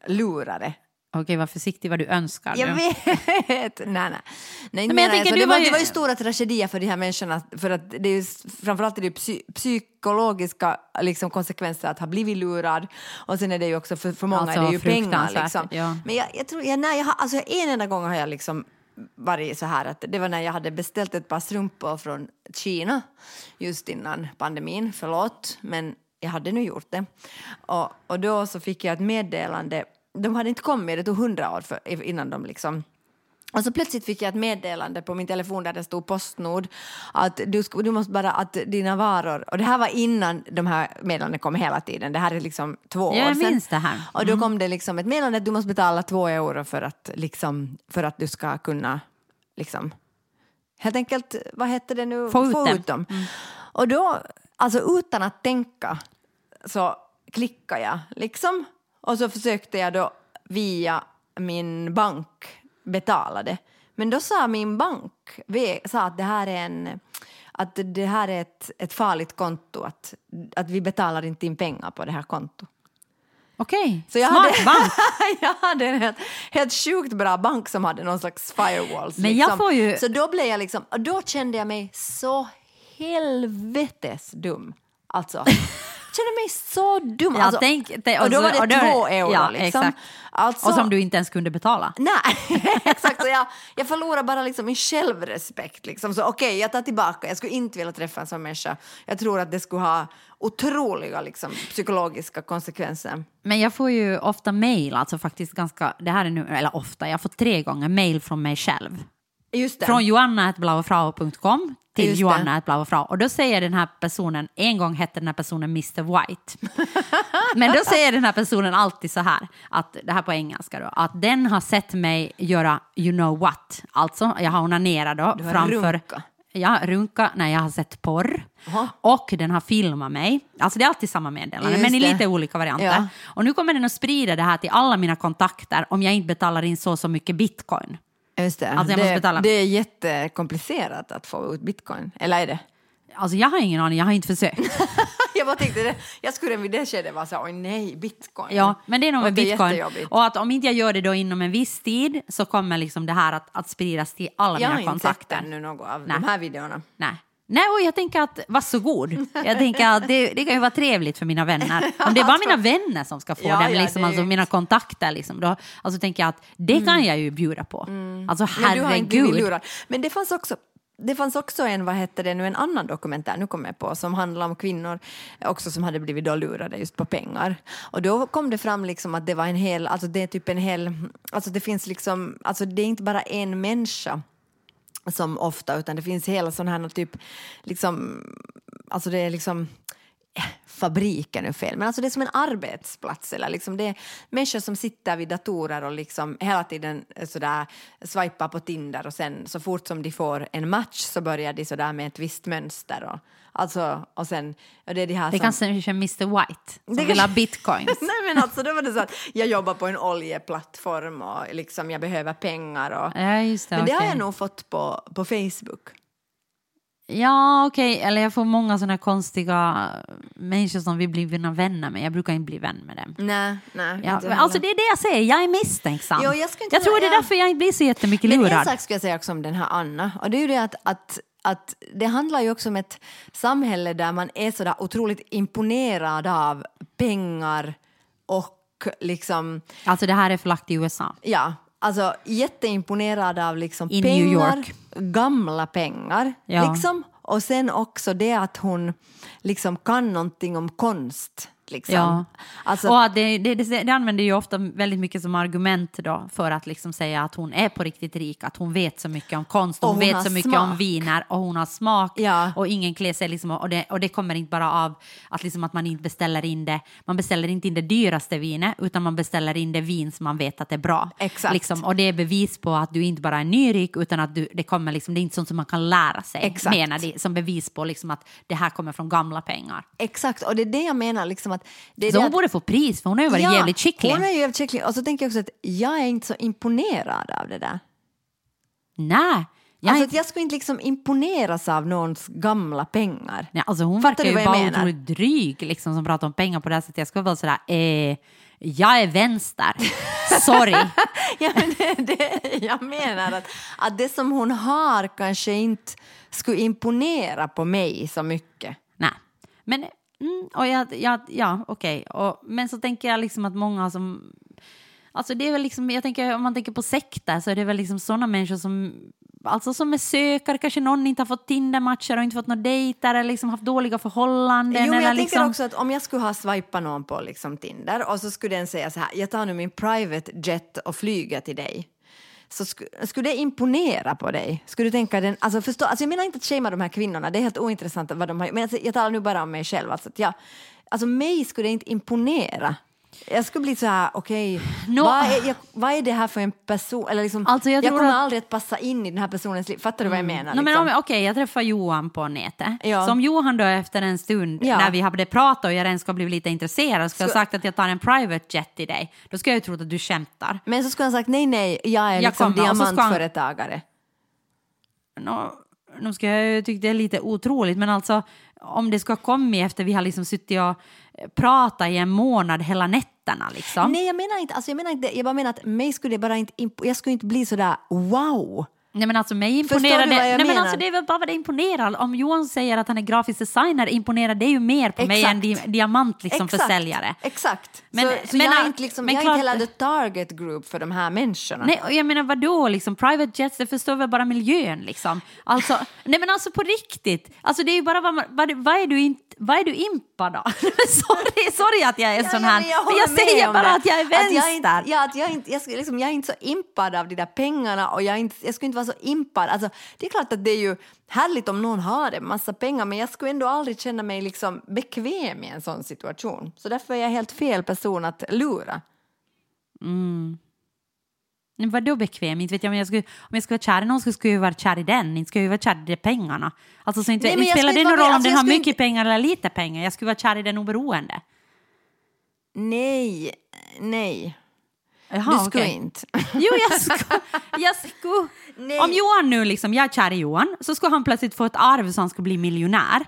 lurare. Okej, var försiktig vad du önskar Jag nu. vet! nej, nej. nej men jag alltså, du det, var ju- det var ju stora tragedier för de här människorna. För att det är ju, framförallt är det psy, psykologiska liksom, konsekvenser att ha blivit lurad. Och sen är det ju också för, för många Alltså, är det ju pengar. Liksom. ja. Men jag, jag tror, jag, nej, jag har, alltså, en enda gång har jag liksom varit så här att det var när jag hade beställt ett par strumpor från Kina just innan pandemin, förlåt, men jag hade nu gjort det. Och, och då så fick jag ett meddelande, de hade inte kommit, det tog hundra år för, innan de liksom och så plötsligt fick jag ett meddelande på min telefon där det stod Postnord att du, du måste bara att dina varor, och det här var innan de här meddelandena kom hela tiden, det här är liksom två Ja, jag år sedan. minns det här. Mm. Och då kom det liksom ett meddelande att du måste betala två euro för att, liksom, för att du ska kunna liksom, helt enkelt, vad heter det nu? Få ut det. Mm. dem. Och då, alltså utan att tänka så klickade jag liksom och så försökte jag då via min bank betala det. Men då sa min bank sa att det här är en att det här är ett, ett farligt konto, att, att vi betalar inte in pengar på det här kontot. Okej, jag smart hade, bank. jag hade en helt, helt sjukt bra bank som hade någon slags firewalls. Men jag liksom. får ju- Så då blev jag liksom, och då kände jag mig så helvetes dum. Alltså, kände mig så dum. Ja, alltså, tänk- tänk- och då och var så- det och då- två euro ja, liksom. Alltså, Och som du inte ens kunde betala. Nej, exakt. Jag, jag förlorar bara liksom min självrespekt. Liksom. Så okej, jag tar tillbaka. Jag skulle inte vilja träffa en sån människa. Jag tror att det skulle ha otroliga liksom, psykologiska konsekvenser. Men jag får ju ofta mail, alltså faktiskt ganska, det här är nu, eller ofta, jag får tre gånger mail från mig själv. Just det. Från joanna.blauefrau.com till joanna.blauefrau. Och då säger den här personen, en gång hette den här personen Mr White. Men då säger den här personen alltid så här, att, det här på engelska då, att den har sett mig göra you know what. Alltså, jag har onanerat då Du har framför... runka. Ja, runka när jag har sett porr. Jaha. Och den har filmat mig. Alltså det är alltid samma meddelande, Just men i det. lite olika varianter. Ja. Och nu kommer den att sprida det här till alla mina kontakter om jag inte betalar in så så mycket bitcoin. Just det. Alltså, jag måste det, betala. det är jättekomplicerat att få ut bitcoin. Eller är det? Alltså jag har ingen aning, jag har inte försökt. jag bara tänkte det. Jag skulle vid det skedet vara så här, oj nej, bitcoin. Ja, men det är nog med bitcoin. Och att om inte jag gör det då inom en viss tid så kommer liksom det här att, att spridas till alla Jag har mina inte sett kontakter. ännu något av Nej. de här videorna. Nej. Nej, och jag tänker att varsågod. Jag tänker att det, det kan ju vara trevligt för mina vänner. Om det är bara mina vänner som ska få Ja, det, ja, men liksom, alltså mina kontakter, liksom, då, alltså tänker jag att det kan jag ju bjuda på. Alltså Mm. Men blivit herregud. lurad. Men det fanns också det fanns också en, vad heter det nu, en annan dokumentär, nu kommer jag på, som handlar om kvinnor också som hade blivit då lurade just på pengar. Och då kom det fram liksom att det var en hel, alltså det är typ en hel, alltså det finns liksom, alltså det är inte bara en människa som ofta, utan det finns hela sån här typ, liksom, alltså det är liksom fabriken är fel, men alltså det är som en arbetsplats. Eller liksom det är människor som sitter vid datorer och liksom hela tiden sådär swipar på Tinder och sen så fort som de får en match så börjar de sådär med ett visst mönster. Och, alltså, och sen, och det är de här Det som... kanske är Mr White som Det vill ha bitcoins. Nej men alltså då var det så att jag jobbar på en oljeplattform och liksom jag behöver pengar och... Ja, det. men det har jag nog fått på, på Facebook. Ja, okej. Eller jag får många sådana konstiga människor som vill bli mina vänner, men jag brukar inte bli vän med dem. Nej, nej. Ja, men alltså det är det jag säger, jag är misstänksam. Jo, jag jag tror det är ja. därför jag inte blir så jättemycket Men en lurad. sak ska jag säga också om den här Anna, och det är ju det att, att, att det handlar ju också om ett samhälle där man är sådär otroligt imponerad av pengar och liksom, Alltså det här är förlagt i USA. ja, alltså jätteimponerad av liksom I New pengar, gamla pengar, Ja. liksom. Och sen också det att hon liksom kan någonting om konst. Liksom. Ja. Alltså, och det, det, det, det använder ju ofta väldigt mycket som argument då för att liksom säga att hon är på riktigt rik, att hon vet så mycket om konst, hon, hon vet så mycket smak. om viner och hon har smak Ja. och ingen klär sig liksom, och, det, och det kommer inte bara av att, liksom att man inte beställer in det, man beställer inte in det dyraste vinet utan man beställer in det vin som man vet att är bra. Exakt. Liksom, och det är bevis på att du inte bara är nyrik utan att du, det kommer liksom, det är inte sånt som man kan lära sig, Exakt. menar de, som bevis på liksom att det här kommer från gamla pengar. Exakt, och det är det jag menar. Liksom att det är Så det hon att, borde få pris för hon har ju varit jävligt skicklig. Hon är ju jävligt skicklig. Och så tänker jag också att jag är inte så imponerad av det där. Nej. Jag alltså att jag skulle inte liksom imponeras av någons gamla pengar. Nej, alltså hon Fattar verkar ju vad jag bara otroligt dryg liksom, som pratar om pengar på det här sättet. Jag skulle vara sådär, eh, jag är vänster. Sorry. Ja, men det, det, jag menar att, att det som hon har kanske inte skulle imponera på mig så mycket. Nej. Men, mm, och jag, jag, ja, okej. Och- Men så tänker jag liksom att många som... alltså det är väl liksom, jag tänker om man tänker på sekter så är det väl liksom sådana människor som, alltså som är sökare, kanske någon inte har fått Tinder-matcher och inte fått några dejter eller liksom haft dåliga förhållanden. Jo, men jag liksom, tänker också att om jag skulle ha swipat någon på liksom Tinder och så skulle den säga så här, jag tar nu min private jet och flyger till dig. Så sk skulle det imponera på dig? Skulle du tänka den, alltså förstå, alltså jag menar inte att shamea de här kvinnorna, det är helt ointressant vad de har men alltså, jag talar nu bara om mig själv. Alltså, att jag, alltså mig skulle det inte imponera. Jag skulle bli så här, okej, Nå- vad, är, jag, vad är det här för en person? Eller liksom, Alltså, jag jag kommer att- aldrig att passa in i den här personens liv. Fattar du vad jag menar? No, men liksom? om, okej, jag träffar Johan på nätet. Ja. Så om Johan då efter en stund Ja. när vi hade pratat och jag redan ska bli lite intresserad ska ha Ska- sagt att jag tar en private jet till dig, då ska jag ju tro att du skämtar. Men så skulle han sagt nej, nej, jag är Jag liksom kommer, så ska han- diamantföretagare. Nå, nu ska jag tycka det är lite otroligt, men alltså om det ska komma efter vi har liksom suttit och prata i en månad hela nätterna liksom. Nej, jag menar inte, alltså jag menar inte, jag bara menar att mig skulle det bara inte, jag skulle inte bli sådär wow. Nej men alltså mig imponerar det. jag Nej men menar? alltså det är väl bara vad det imponerar. Om Johan säger att han är grafisk designer imponerar det ju mer på mig än di Exakt. diamant liksom försäljare. Exakt. Men- så så men, jag är inte, liksom, men jag är inte klart- hela the target group för de här människorna. Nej, och jag menar vadå, liksom, private jets, det förstår väl bara miljön liksom. Alltså, nej men alltså på riktigt, alltså det är ju bara vad, man, vad, vad är du inte, vad är du impad av? sorry, sorry att jag är sån här, men men jag med säger bara det. att jag är Att jag vänster. inte, ja, att jag, inte, jag, skulle liksom, jag är inte så impad av de där pengarna och jag, inte, jag skulle inte vara så impad. Alltså, det är klart att det är ju härligt om någon har en massa pengar men jag skulle ändå aldrig känna mig liksom bekväm i en sån situation. Så därför är jag helt fel person att lura. Men Vadå bekväm? Inte vet jag, om jag skulle, om jag skulle vara kär i någon så skulle jag ju vara kär i den, inte skulle jag ju vara kär i de pengarna. Alltså, så inte, Nej, men inte spelar det inte någon vara roll om alltså, den har mycket pengar eller lite pengar, jag skulle vara kär i den oberoende. Nej, nej. Jaha, du skulle okej. inte. Jo, jag skulle... Jag skulle om Johan nu, liksom, jag är kär i Johan, så skulle han plötsligt få ett arv så han skulle bli miljonär.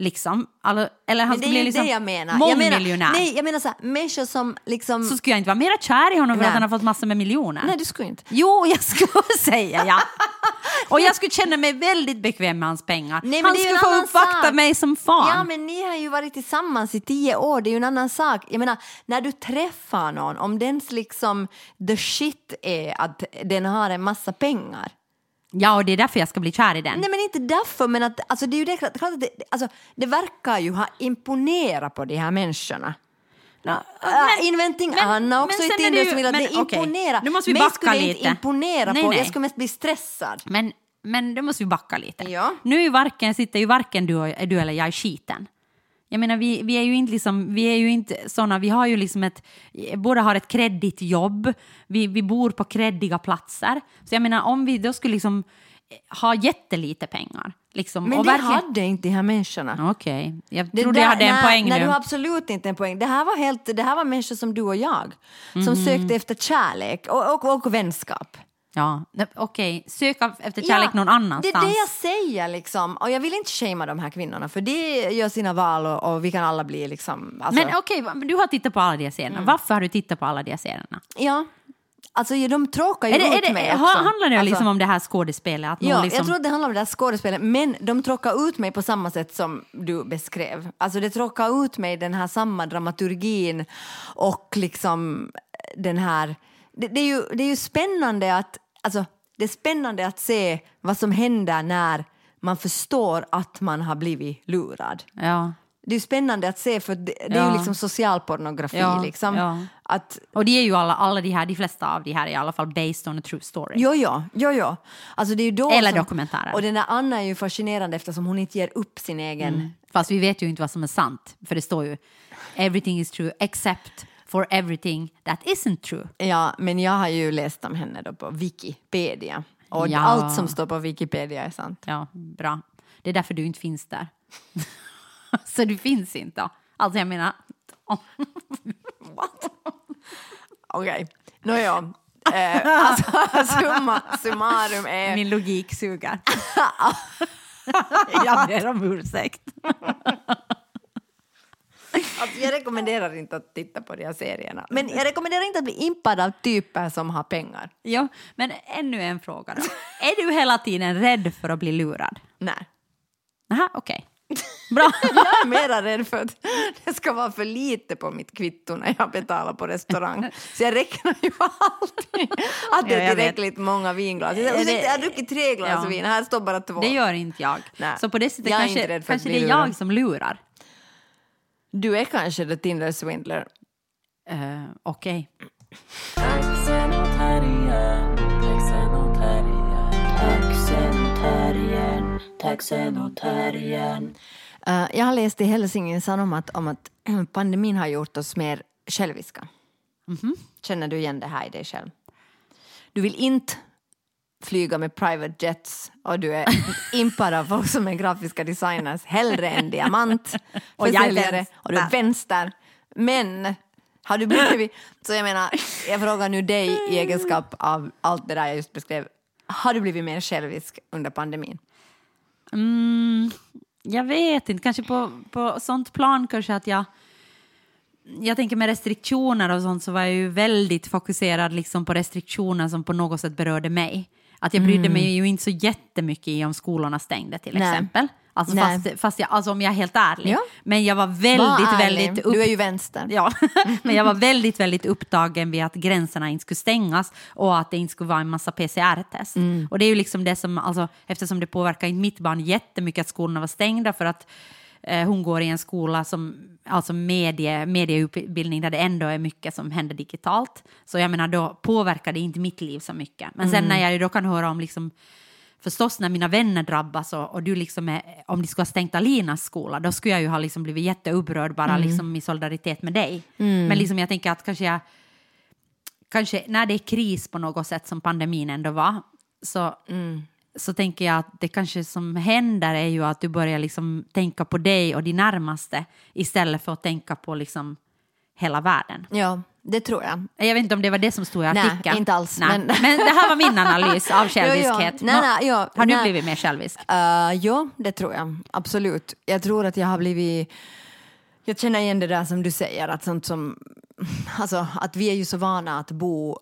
Liksom. Alltså, eller han skulle bli liksom jag menar. Jag menar mångmiljonär. nej, jag menar så här, människor som liksom... Så skulle jag inte vara mera kär i honom för Nej. att han har fått massor med miljoner. Nej, du skulle inte. Jo, jag skulle säga ja. Och jag skulle känna mig väldigt bekväm med hans pengar. Nej, men han skulle få uppvakta sak. mig som fan. Ja, men ni har ju varit tillsammans i tio år, det är ju en annan sak. Jag menar, när du träffar någon, om dens liksom the shit är att den har en massa pengar. Ja, och det är därför jag ska bli kär i den. Nej, men inte därför, men att, alltså, det är ju det, klart att det, alltså, det verkar ju ha imponerat på de här människorna. Ja, Uh, inventing men- Anna också men i Tinder som vill att men det imponerar. nu måste vi Mig backa skulle det inte lite. imponera Nej, på, nej. jag skulle mest bli stressad. Men, men då måste vi backa lite. Ja. Nu är varken, sitter ju varken du, och, du eller jag i skiten. Jag menar, vi, vi är ju inte, liksom, vi är ju inte såna, vi har ju liksom ett, båda har ett kreddigt jobb, vi, vi bor på kreddiga platser. Så jag menar, om vi då skulle liksom ha jättelite pengar. Liksom, Men det verkligen- hade inte de här människorna. Okej, jag Det trodde jag där- hade en nej, poäng nej, nu. du har absolut inte en poäng. Det här var, helt, det här var människor som du och jag som sökte efter kärlek och, och, och vänskap. Ja, okej, söka efter kärlek någon annanstans. Det är det jag säger liksom. Och jag vill inte shamea de här kvinnorna för de gör sina val och, och vi kan alla bli liksom... Alltså, Men okej, men du har tittat på alla de serierna. Mm. Varför har du tittat på alla de serierna? Ja. Alltså ja, de tråkar ju Är det, ut är det, mig också. handlar det Alltså, liksom om det här skådespelet? Ja, liksom, jag tror att det handlar om det här skådespelet, men de tråkar ut mig på samma sätt som du beskrev. Alltså det tråkar ut mig den här samma dramaturgin och liksom den här... Det, det, är, ju, det är ju spännande att... Alltså, det är spännande att se vad som händer när man förstår att man har blivit lurad. ja. Det är spännande att se för det, det är Ja. ju liksom socialpornografi. Ja, liksom. ja. Att, Och det är ju alla, alla de här, de flesta av de här är i alla fall based on a true story. Jo, jo, jo, jo. Alltså det är ju då Eller som, dokumentärer. Och den där Anna är ju fascinerande eftersom hon inte ger upp sin egen... Fast vi vet ju inte vad som är sant. För det står ju everything is true except for everything that isn't true. Ja, men jag har ju läst om henne då på Wikipedia. Och Ja. allt som står på Wikipedia är sant. Ja, bra. Det är därför du inte finns där. Så du finns inte. Alltså jag menar... Okej, nåja. Eh, alltså, summa summarum är... Min logik suger. jag ber om ursäkt. Alltså, jag rekommenderar inte att titta på de här serierna. Men jag rekommenderar inte att bli impad av typer som har pengar. Ja, men ännu en fråga då. Är du hela tiden rädd för att bli lurad? Nej. Aha, okej. Bra. Jag är mera rädd för att det ska vara för lite på mitt kvitto när jag betalar på restaurang. Så jag räknar ju alltid att det är tillräckligt många vinglas. Jag, det- jag har druckit tre glas Ja. vin, här står bara två. Det gör inte jag. Nej. Så på det sättet Jag kanske, kanske det är jag som lurar. Du är kanske the Tinder swindler. Uh, Okej. Terriern. Eh, jag har läst i Helsingin Sanomat om att pandemin har gjort oss mer själviska. Känner du igen det här i dig själv? Du vill inte flyga med private jets och du är impad av folk som är grafiska designers hellre än diamant Och jag och du är vänster. Men har du blivit... Så jag menar, jag frågar nu dig i egenskap av allt det där jag just beskrev. Har du blivit mer självisk under pandemin? Mm, jag vet inte, kanske på, på sånt plan kanske att jag... Jag tänker med restriktioner och sånt så var jag ju väldigt fokuserad liksom på restriktioner som på något sätt berörde mig. Att jag brydde mig ju inte så jättemycket om skolorna stängde till Nej. exempel. Alltså fast, fast jag, alltså om jag är helt ärlig. Ja. Men jag var väldigt, Var väldigt... upp- Du är ju vänster. Ja, men jag var väldigt, väldigt upptagen vid att gränserna inte skulle stängas och att det inte skulle vara en massa PCR-test. Mm. Och det är ju liksom det som, alltså, eftersom det påverkar inte mitt barn jättemycket att skolorna var stängda för att hon går i en skola som, alltså medie, medieutbildning där det ändå är mycket som händer digitalt. Så jag menar, då påverkar det inte mitt liv så mycket. Men sen Mm. när jag då kan höra om liksom Förstås när mina vänner drabbas och, och du liksom är, om de skulle ha stängt Alinas skola, då skulle jag ju ha liksom blivit jätteupprörd bara Mm. liksom i solidaritet med dig. Men liksom jag tänker att kanske jag, kanske när det är kris på något sätt som pandemin ändå var, så, Mm. Så tänker jag att det kanske som händer är ju att du börjar liksom tänka på dig och de närmaste istället för att tänka på liksom hela världen. Ja, det tror jag. Jag vet inte om det var det som stod i Nej, artikeln. inte alls, Nej. men- Men... det här var min analys av själviskhet. Nej, Nå, nej, ja, har du nej. blivit mer självisk? Uh, ja, det tror jag. Absolut. Jag tror att jag har blivit... Jag känner igen det där som du säger, att sånt som... Alltså, att vi är ju så vana att bo...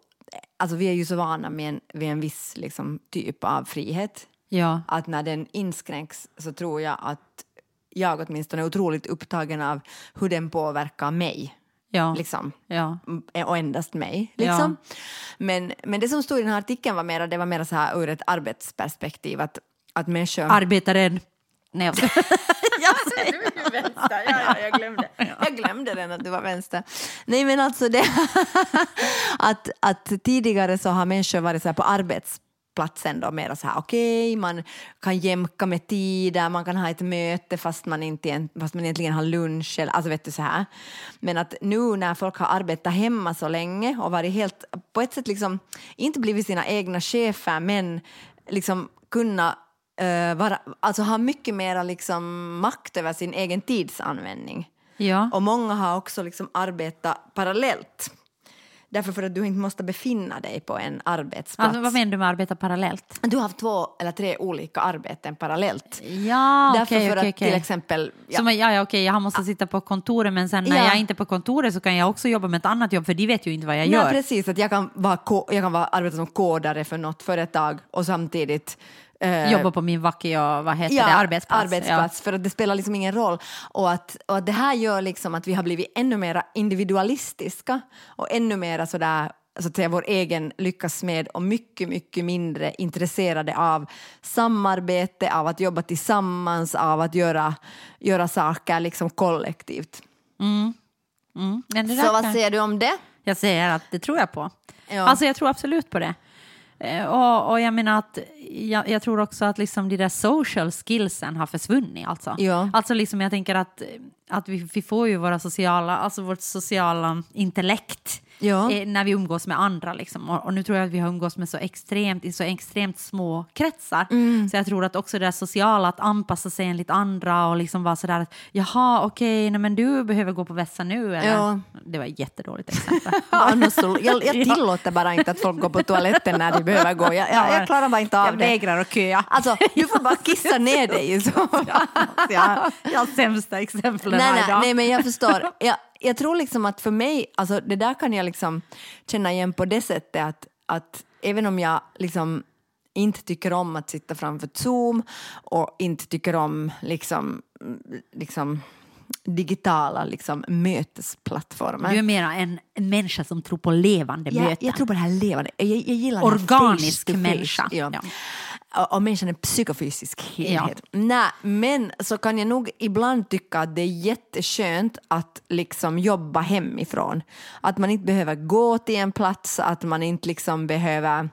Alltså, vi är ju så vana med en, vid en viss liksom, typ av frihet. Ja. Att när den inskränks så tror jag att jag åtminstone är otroligt upptagen av hur den påverkar mig. Ja. Liksom ja. och endast mig. Liksom. Men, men det som stod i den här artikeln var mera, det var mera så här ur ett arbetsperspektiv att, att människor... Arbetaren. Nej, jag säger. Alltså, du är ju vänster. Ja, ja, jag, glömde. jag glömde den att du var vänster. Nej men alltså det att, att tidigare så har människor varit så här på arbetsplatsen då mera så här okej, man kan jämka med tider, man kan ha ett möte fast man, inte, fast man egentligen har lunch eller alltså vet du så här. Men att nu när folk har arbetat hemma så länge och varit helt, på ett sätt liksom, inte blivit sina egna chefer men liksom kunna eh, vara, alltså ha mycket mer liksom makt över sin egen tidsanvändning. Ja. Och många har också liksom arbetat parallellt. Därför för att du inte måste befinna dig på en arbetsplats. Alltså, vad menar du med arbeta parallellt? Du har haft två eller tre olika arbeten parallellt. Ja, Därför okej, för okej, att okej. till exempel... Ja, Som, ja, ja, okej, jag måste sitta på kontoret men sen när Ja. jag är inte är på kontoret så kan jag också jobba med ett annat jobb för de vet ju inte vad jag Nej, gör. precis, att jag kan, vara, jag kan vara, arbeta som kodare för något företag och samtidigt eh, Jobba på min vacki och vad heter det, arbetsplats. arbetsplats för att det spelar liksom ingen roll. Och att, och att det här gör liksom att vi har blivit ännu mer individualistiska och ännu mer sådär så att säga, vår egen lyckas med och mycket, mycket mindre intresserade av samarbete, av att jobba tillsammans, av att göra, göra saker liksom kollektivt. Ja. Mm. Där Så vad säger du om det? Jag säger att det tror jag på. Ja. Alltså jag tror absolut på det. Eh, Och, och jag menar att jag, jag tror också att liksom de där social skillsen har försvunnit. Alltså, Ja. alltså liksom jag tänker att, att vi, vi får ju våra sociala, alltså vårt sociala intellekt Ja. eh, när vi umgås med andra. Liksom. Och, och nu tror jag att vi har umgås med så extremt, i så extremt små kretsar. Mm. Så jag tror att också det där sociala, att anpassa sig enligt andra och liksom vara sådär att jaha, okej, nej, men du behöver gå på vässa nu. Eller? Ja. Det var ett jättedåligt exempel. Annars jag, jag tillåter bara inte att folk går på toaletten när de behöver gå. Jag, jag, jag klarar bara inte av jag det. vägrar att köa. Alltså, du får bara kissa ner dig så jag, jag har sämsta exemplen nej, nej, idag. nej, men jag förstår. Jag, jag tror liksom att för mig, alltså det där kan jag liksom känna igen på det sättet att, att även om jag liksom inte tycker om att sitta framför Zoom och inte tycker om liksom, liksom digitala liksom, mötesplattformar. Du är mer en människa som tror på levande jag, möten. jag tror på det här levande. Jag, jag gillar Organisk människa. Ja. Ja. Och människan är psykofysisk helhet. Nej, men så kan jag nog ibland tycka att det är jätteskönt att liksom jobba hemifrån. Att man inte behöver gå till en plats, att man inte liksom behöver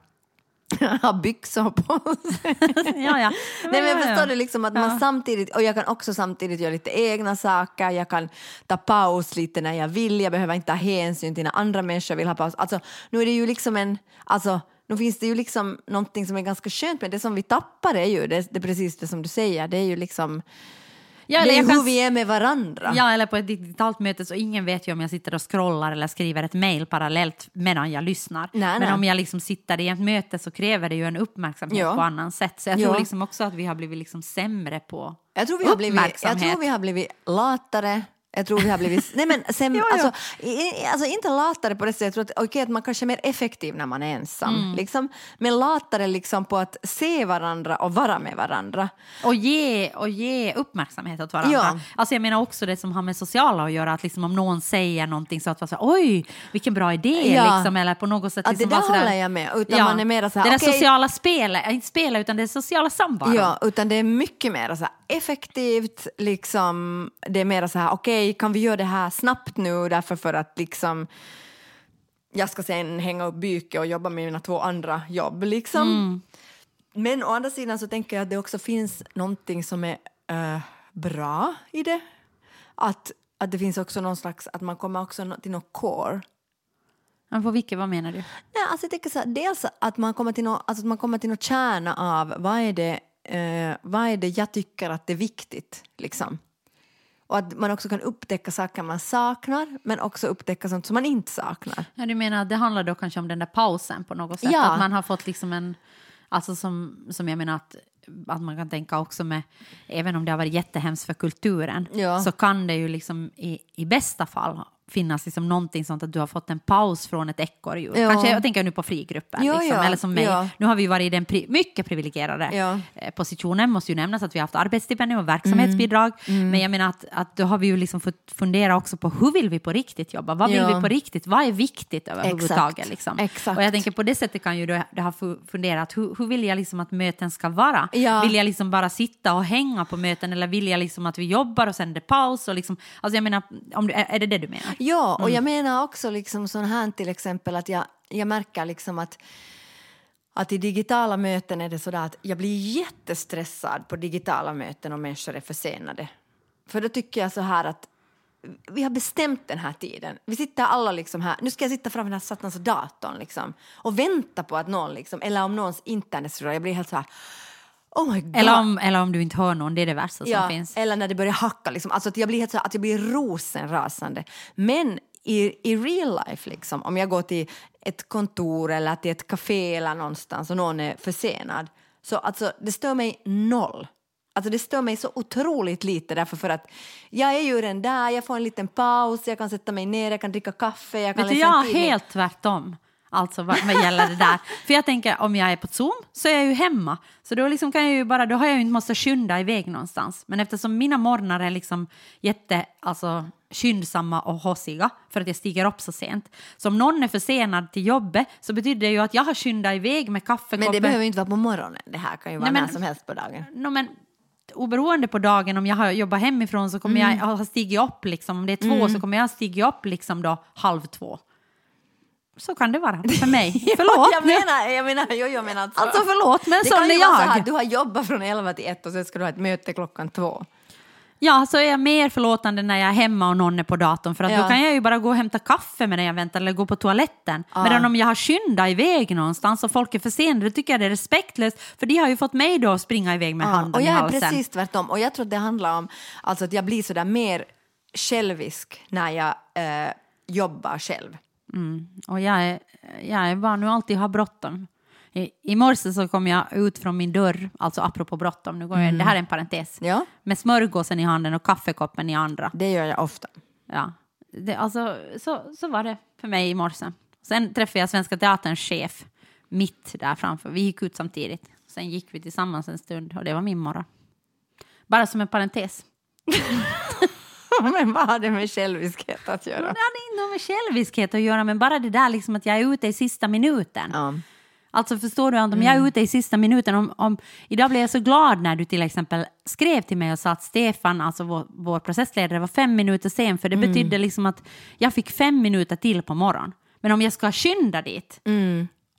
ha byxor på sig. ja, ja. Nej, men Ja, ja. förstår det liksom att man samtidigt, och jag kan också samtidigt göra lite egna saker, jag kan ta paus lite när jag vill, jag behöver inte ta hänsyn till när andra människor vill ha paus. Alltså, nu är det ju liksom en, alltså, nu finns det ju liksom någonting som är ganska skönt, men det som vi tappar är ju, det, det är precis det som du säger, det är ju liksom, Ja, det är hur kan- vi är med varandra. Ja, eller på ett digitalt möte så ingen vet ju om jag sitter och scrollar eller skriver ett mejl parallellt medan jag lyssnar. Nej, Men nej. om jag liksom sitter i ett möte så kräver det ju en uppmärksamhet Ja. på annan sätt. Så jag Ja. tror liksom också att vi har blivit liksom sämre på Jag tror, vi har blivit, jag tror vi har blivit latare. Jag tror vi har blivit... Nej men sen, Jo. Alltså, i, alltså inte latare på det sättet, jag tror att, okej, att man kanske är mer effektiv när man är ensam. Mm. Liksom, men latare liksom på att se varandra och vara med varandra. Och ge, och ge uppmärksamhet åt varandra. Ja. Alltså jag menar också det som har med sociala att göra, att liksom om någon säger någonting så att man säger oj, vilken bra idé, Ja. liksom, eller på något sätt. Ja, liksom det där sådär- håller jag med. Utan man är mera så här, det är okej- sociala spelet, inte spelet utan det är sociala samvaron. Ja, utan det är mycket mer så här effektivt, liksom, det är mer så här, okej, kan vi göra det här snabbt nu därför för att liksom jag ska sen hänga upp byke och jobba med mina två andra jobb liksom. Mm. Men å andra sidan så tänker jag att det också finns någonting som är eh, bra i det. Att, att det finns också någon slags, att man kommer också till något core. Men på vilket, vad menar du? Nej, alltså jag tänker så här, dels att man kommer till något, alltså att man kommer till något kärna av vad är, det, eh, vad är det jag tycker att det är viktigt. Liksom. Och att man också kan upptäcka saker man saknar men också upptäcka sånt som man inte saknar. Ja, du menar att det handlar då kanske om den där pausen på något sätt? Ja. Att man har fått liksom en, alltså som, som jag menar att, att man kan tänka också med, även om det har varit jättehemskt för kulturen, Ja. så kan det ju liksom i, i bästa fall finnas liksom någonting sånt att du har fått en paus från ett ekorrhjul. Ja. Kanske, jag tänker nu på frigruppen, Ja, liksom, ja, eller som mig. Nu har vi varit i den pri, mycket privilegierade eh, positionen, måste ju nämnas att vi har haft arbetsstipendium och verksamhetsbidrag, Mm. men jag menar att, att då har vi ju liksom fått fundera också på hur vill vi på riktigt jobba? Vad vill vi på riktigt? Vad är viktigt överhuvudtaget? Liksom? Exakt. Och jag tänker på det sättet kan ju det, det ha fu- funderat, hur, hur vill jag liksom att möten ska vara? Vill jag liksom bara sitta och hänga på möten eller vill jag liksom att vi jobbar och sen är det paus? Och liksom, alltså jag menar, om du, är det det du menar? Ja, och jag Mm. menar också liksom sån här till exempel att jag, jag märker liksom att att i digitala möten är det så att jag blir jättestressad på digitala möten om människor är försenade. För då tycker jag så här att vi har bestämt den här tiden. Vi sitter alla liksom här, nu ska jag sitta framför den här satans datorn liksom och vänta på att någon liksom, eller om någons internet jag blir helt så här oh. Eller om, eller om du inte hör någon, det är det värsta som finns. Eller när det börjar hacka, liksom. alltså att jag blir helt så, att jag blir rosenrasande. Men i, i real life, liksom, om jag går till ett kontor eller till ett café eller någonstans och någon är försenad, så alltså, det stör mig noll. Alltså det stör mig så otroligt lite därför för att jag är ju redan där, jag får en liten paus, jag kan sätta mig ner, jag kan dricka kaffe, jag kan Vet läsa en jag tidning. helt tvärtom. Alltså vad, vad gäller det där. För jag tänker om jag är på Zoom så är jag ju hemma. Så då, liksom kan jag ju bara, då har jag ju inte måste skynda iväg någonstans. Men eftersom mina morgnar är liksom jätte, alltså skyndsamma och hossiga för att jag stiger upp så sent. Så om någon är försenad till jobbet så betyder det ju att jag har skyndat iväg med kaffekoppen. Men det behöver ju inte vara på morgonen, det här kan ju vara Nej, men- när som helst på dagen. No, men, oberoende på dagen, om jag har jobbat hemifrån så kommer Mm. jag ha stigit upp, liksom, om det är två så kommer jag ha stigit upp liksom då halv två. Så kan det vara för mig. förlåt. jag menar, jag menar, jo, jag menar alltså, Alltså förlåt, men sån är vara så jag. här, du har jobbat från 11 till 1 och sen ska du ha ett möte klockan två. Ja, så är jag mer förlåtande när jag är hemma och någon är på datorn för att Ja. då kan jag ju bara gå och hämta kaffe medan jag väntar eller gå på toaletten. Ja. Medan om jag har skyndat iväg någonstans och folk är försenade, då tycker jag det är respektlöst för de har ju fått mig då att springa iväg med Ja, handen och i jag är halsen. precis tvärtom. Och jag tror att det handlar om alltså, att jag blir sådär mer självisk när jag eh, jobbar själv. Och jag är, jag är van att alltid ha bråttom. I, I morse så kom jag ut från min dörr, alltså apropå bråttom, nu går jag, det här är en parentes, Mm. Ja, med smörgåsen i handen och kaffekoppen i andra. det gör jag ofta. Ja, det, alltså, så, så var det för mig i morse. Sen träffade jag Svenska Teaterns chef mitt där framför. Vi gick ut samtidigt. sen gick vi tillsammans en stund och det var min morgon. Bara som en parentes. Men vad har det med själviskhet att Det göra? hade inte med själviskhet att göra, men bara det där liksom att jag är ute i sista minuten. Ja. Alltså förstår du, om jag är ute i sista minuten, om, om, idag blev jag så glad när du till exempel skrev till mig och sa att Stefan, alltså vår, vår processledare, var fem minuter sen, för det betydde liksom att jag fick fem minuter till på morgonen. Men om jag ska skynda dit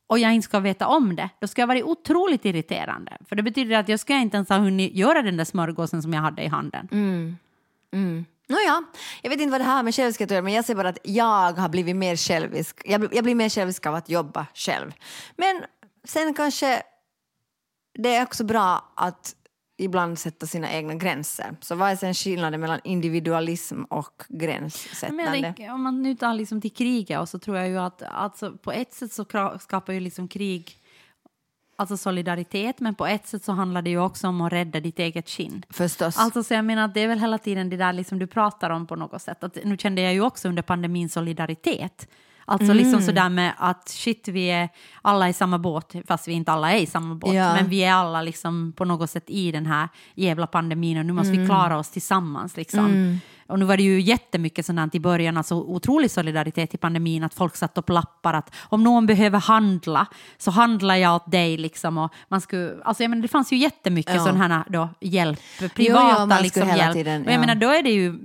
och jag inte ska veta om det, då ska jag vara otroligt irriterande. För det betyder att jag ska inte ens ha hunnit göra den där smörgåsen som jag hade i handen. Nåja, jag vet inte vad det här med själviskhet att göra, men jag ser bara att jag har blivit mer självisk. Jag, blir- jag blir mer självisk av att jobba själv. Men sen kanske det är också bra att ibland sätta sina egna gränser. Så vad är sen skillnaden mellan individualism och Men gränssättande? jag tänker, om man nu tar liksom till kriget och så tror jag ju att alltså, på ett sätt så skapar ju liksom krig alltså solidaritet, men på ett sätt så handlar det ju också om att rädda ditt eget skinn. Förstås. Alltså så jag menar att det är väl hela tiden det där liksom du pratar om på något sätt. Att, nu kände jag ju också under pandemin solidaritet. Alltså Mm. liksom sådär med att shit vi är alla i samma båt, fast vi inte alla är i samma båt. Ja. Men vi är alla liksom på något sätt i den här jävla pandemin och nu måste Mm. vi klara oss tillsammans liksom. Och nu var det ju jättemycket sådant i början, alltså otrolig solidaritet i pandemin, att folk satt och plappar att om någon behöver handla så handlar jag åt dig liksom. Och man skulle, alltså jag menar, det fanns ju jättemycket Ja. sån här då, hjälp, jo, privata man skulle liksom, hjälp. tiden, och jag ja. menar, då är det ju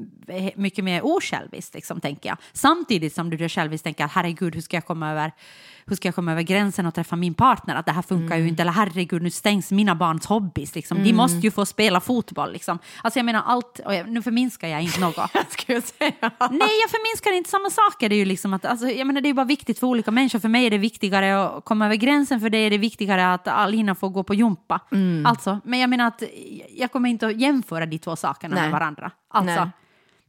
mycket mer osjälviskt, liksom, tänker jag. Samtidigt som du då själviskt tänker herregud, hur ska jag komma över hur ska jag komma över gränsen och träffa min partner? Att det här funkar Mm. ju inte. Eller herregud, nu stängs mina barns hobbys. Liksom. De måste ju få spela fotboll. Liksom. Alltså jag menar allt, och jag, nu förminskar jag inte något. ska jag säga. Nej, jag förminskar inte samma sak. Är det, ju liksom att, alltså, jag menar, det är bara viktigt för olika människor. För mig är det viktigare att komma över gränsen, för dig är det viktigare att Alina får gå på jumpa. Mm. Alltså, men jag menar att jag kommer inte att jämföra de två sakerna Nej. med varandra. Alltså, Nej.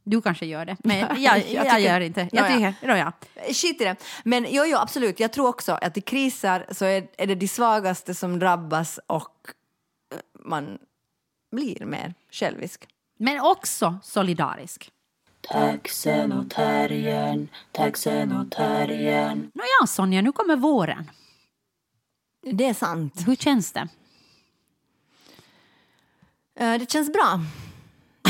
du kanske gör det, men jag, Jag jag, tycker- gör inte. Jag tycker, ja. Skit i det. Men jo, jo, absolut. Jag tror också att i kriser så är, är det de svagaste som drabbas och eh, man blir mer självisk. Men också solidarisk. Taxen och terriern, taxen och terriern. Nåja, Sonja, nu kommer våren. Det är sant. Hur känns det? Eh, Det känns bra.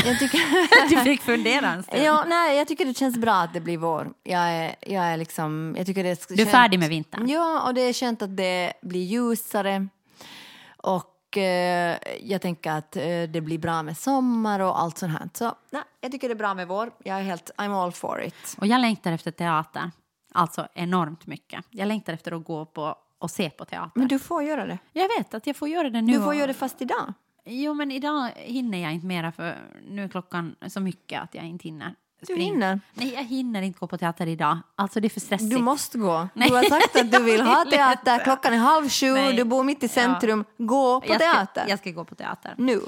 Jag tycker, Du fick fundera en stund. ja, nej, jag tycker det känns bra att det blir vår. Jag är, jag är liksom... Jag tycker det Du är färdig med vintern? Ja, och det är skönt att det blir ljusare. Och eh, jag tänker att eh, det blir bra med sommar och allt sånt här. Så nej, jag tycker det är bra med vår. Jag är helt... I'm all for it. Och jag längtar efter teater. Alltså enormt mycket. Jag längtar efter att gå på och se på teater. Men du får göra det. Jag vet att jag får göra det nu. Du får och- göra det fast idag. Jo, men idag hinner jag inte mera för nu är klockan så mycket att jag inte hinner. Du hinner. Nej, jag hinner inte gå på teater idag. Alltså det är för stressigt. Du måste gå. Nej. Du har sagt att du vill ha teater. Klockan är halv sju, Nej. du bor mitt i centrum. Gå på jag teater. Ska, jag ska gå på teater. Nu.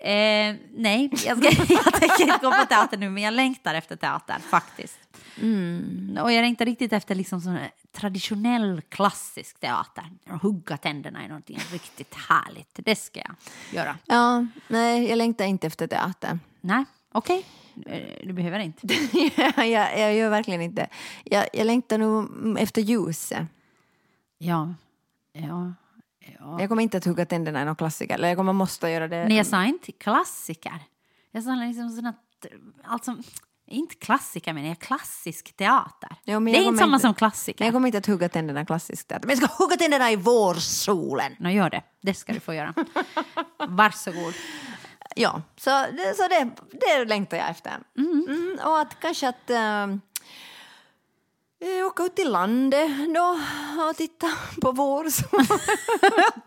Eh, nej, jag, ska, jag tänker inte gå på teater nu, men jag längtar efter teater faktiskt. Mm. Och jag längtar riktigt efter liksom sån traditionell klassisk teater. Hugga tänderna i någonting riktigt härligt. Det ska jag göra. Ja, nej, jag längtar inte efter teater. Nej, okej. Eh, Du behöver inte. jag, jag gör verkligen inte. Jag, jag längtar nog efter ljuset. Ja, ja. ja. Jag kommer inte att hugga tänderna i någon klassiker. Eller jag kommer måste göra det. Nej, jag sa inte klassiker. Jag sa liksom sån att, alltså, inte klassiker men jag klassisk teater. Jo, men det är inte samma inte- som klassiker. Nej, jag kommer inte att hugga tänderna i klassisk teater. Men jag ska hugga tänderna i vårsolen. Nå, gör det. Det ska du få göra. Varsågod. Ja, så, det, så det, det längtar jag efter. Mm, och att kanske att äh, åka ut till landet då och titta på vårsolen.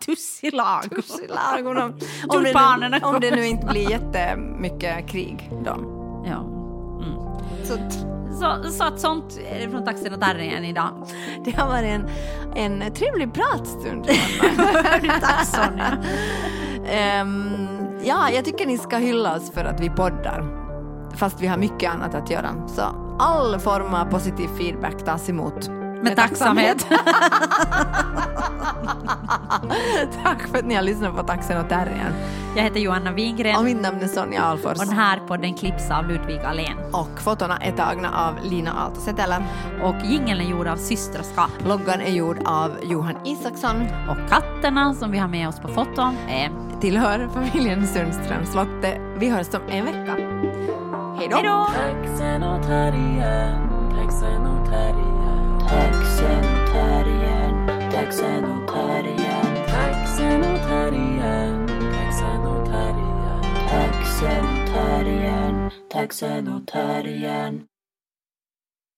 Tussilag. Tussilagon. Om, om, det nu, om det nu inte blir jättemycket krig då. Ja. Så Så, så att sånt är det från Taxen och Terriern idag. det har varit en, en trevlig pratstund. Tack Sonja. Ehm, ja, jag tycker ni ska hylla oss för att vi poddar. Fast vi har mycket annat att göra. Så all form av positiv feedback tas emot. Med tacksamhet. Tack för att ni har lyssnat på Taxen och Terriern. Jag heter Johanna Wingren Och mitt namn är Sonja Alfors. och den här podden klipps av Ludvig Alén. Och fotona är tagna av Lina Aaltosetälä. Och jingeln är gjord av Systraskap. Loggan är gjord av Johan Isaksson. Och katterna som vi har med oss på foton är... Tillhör familjen Sundström Slotte. Vi hörs om en vecka. Hej då! Hej då! Terriern, och terriern. Och taxen och terriern. Taxen och terriern, taxen och terriern.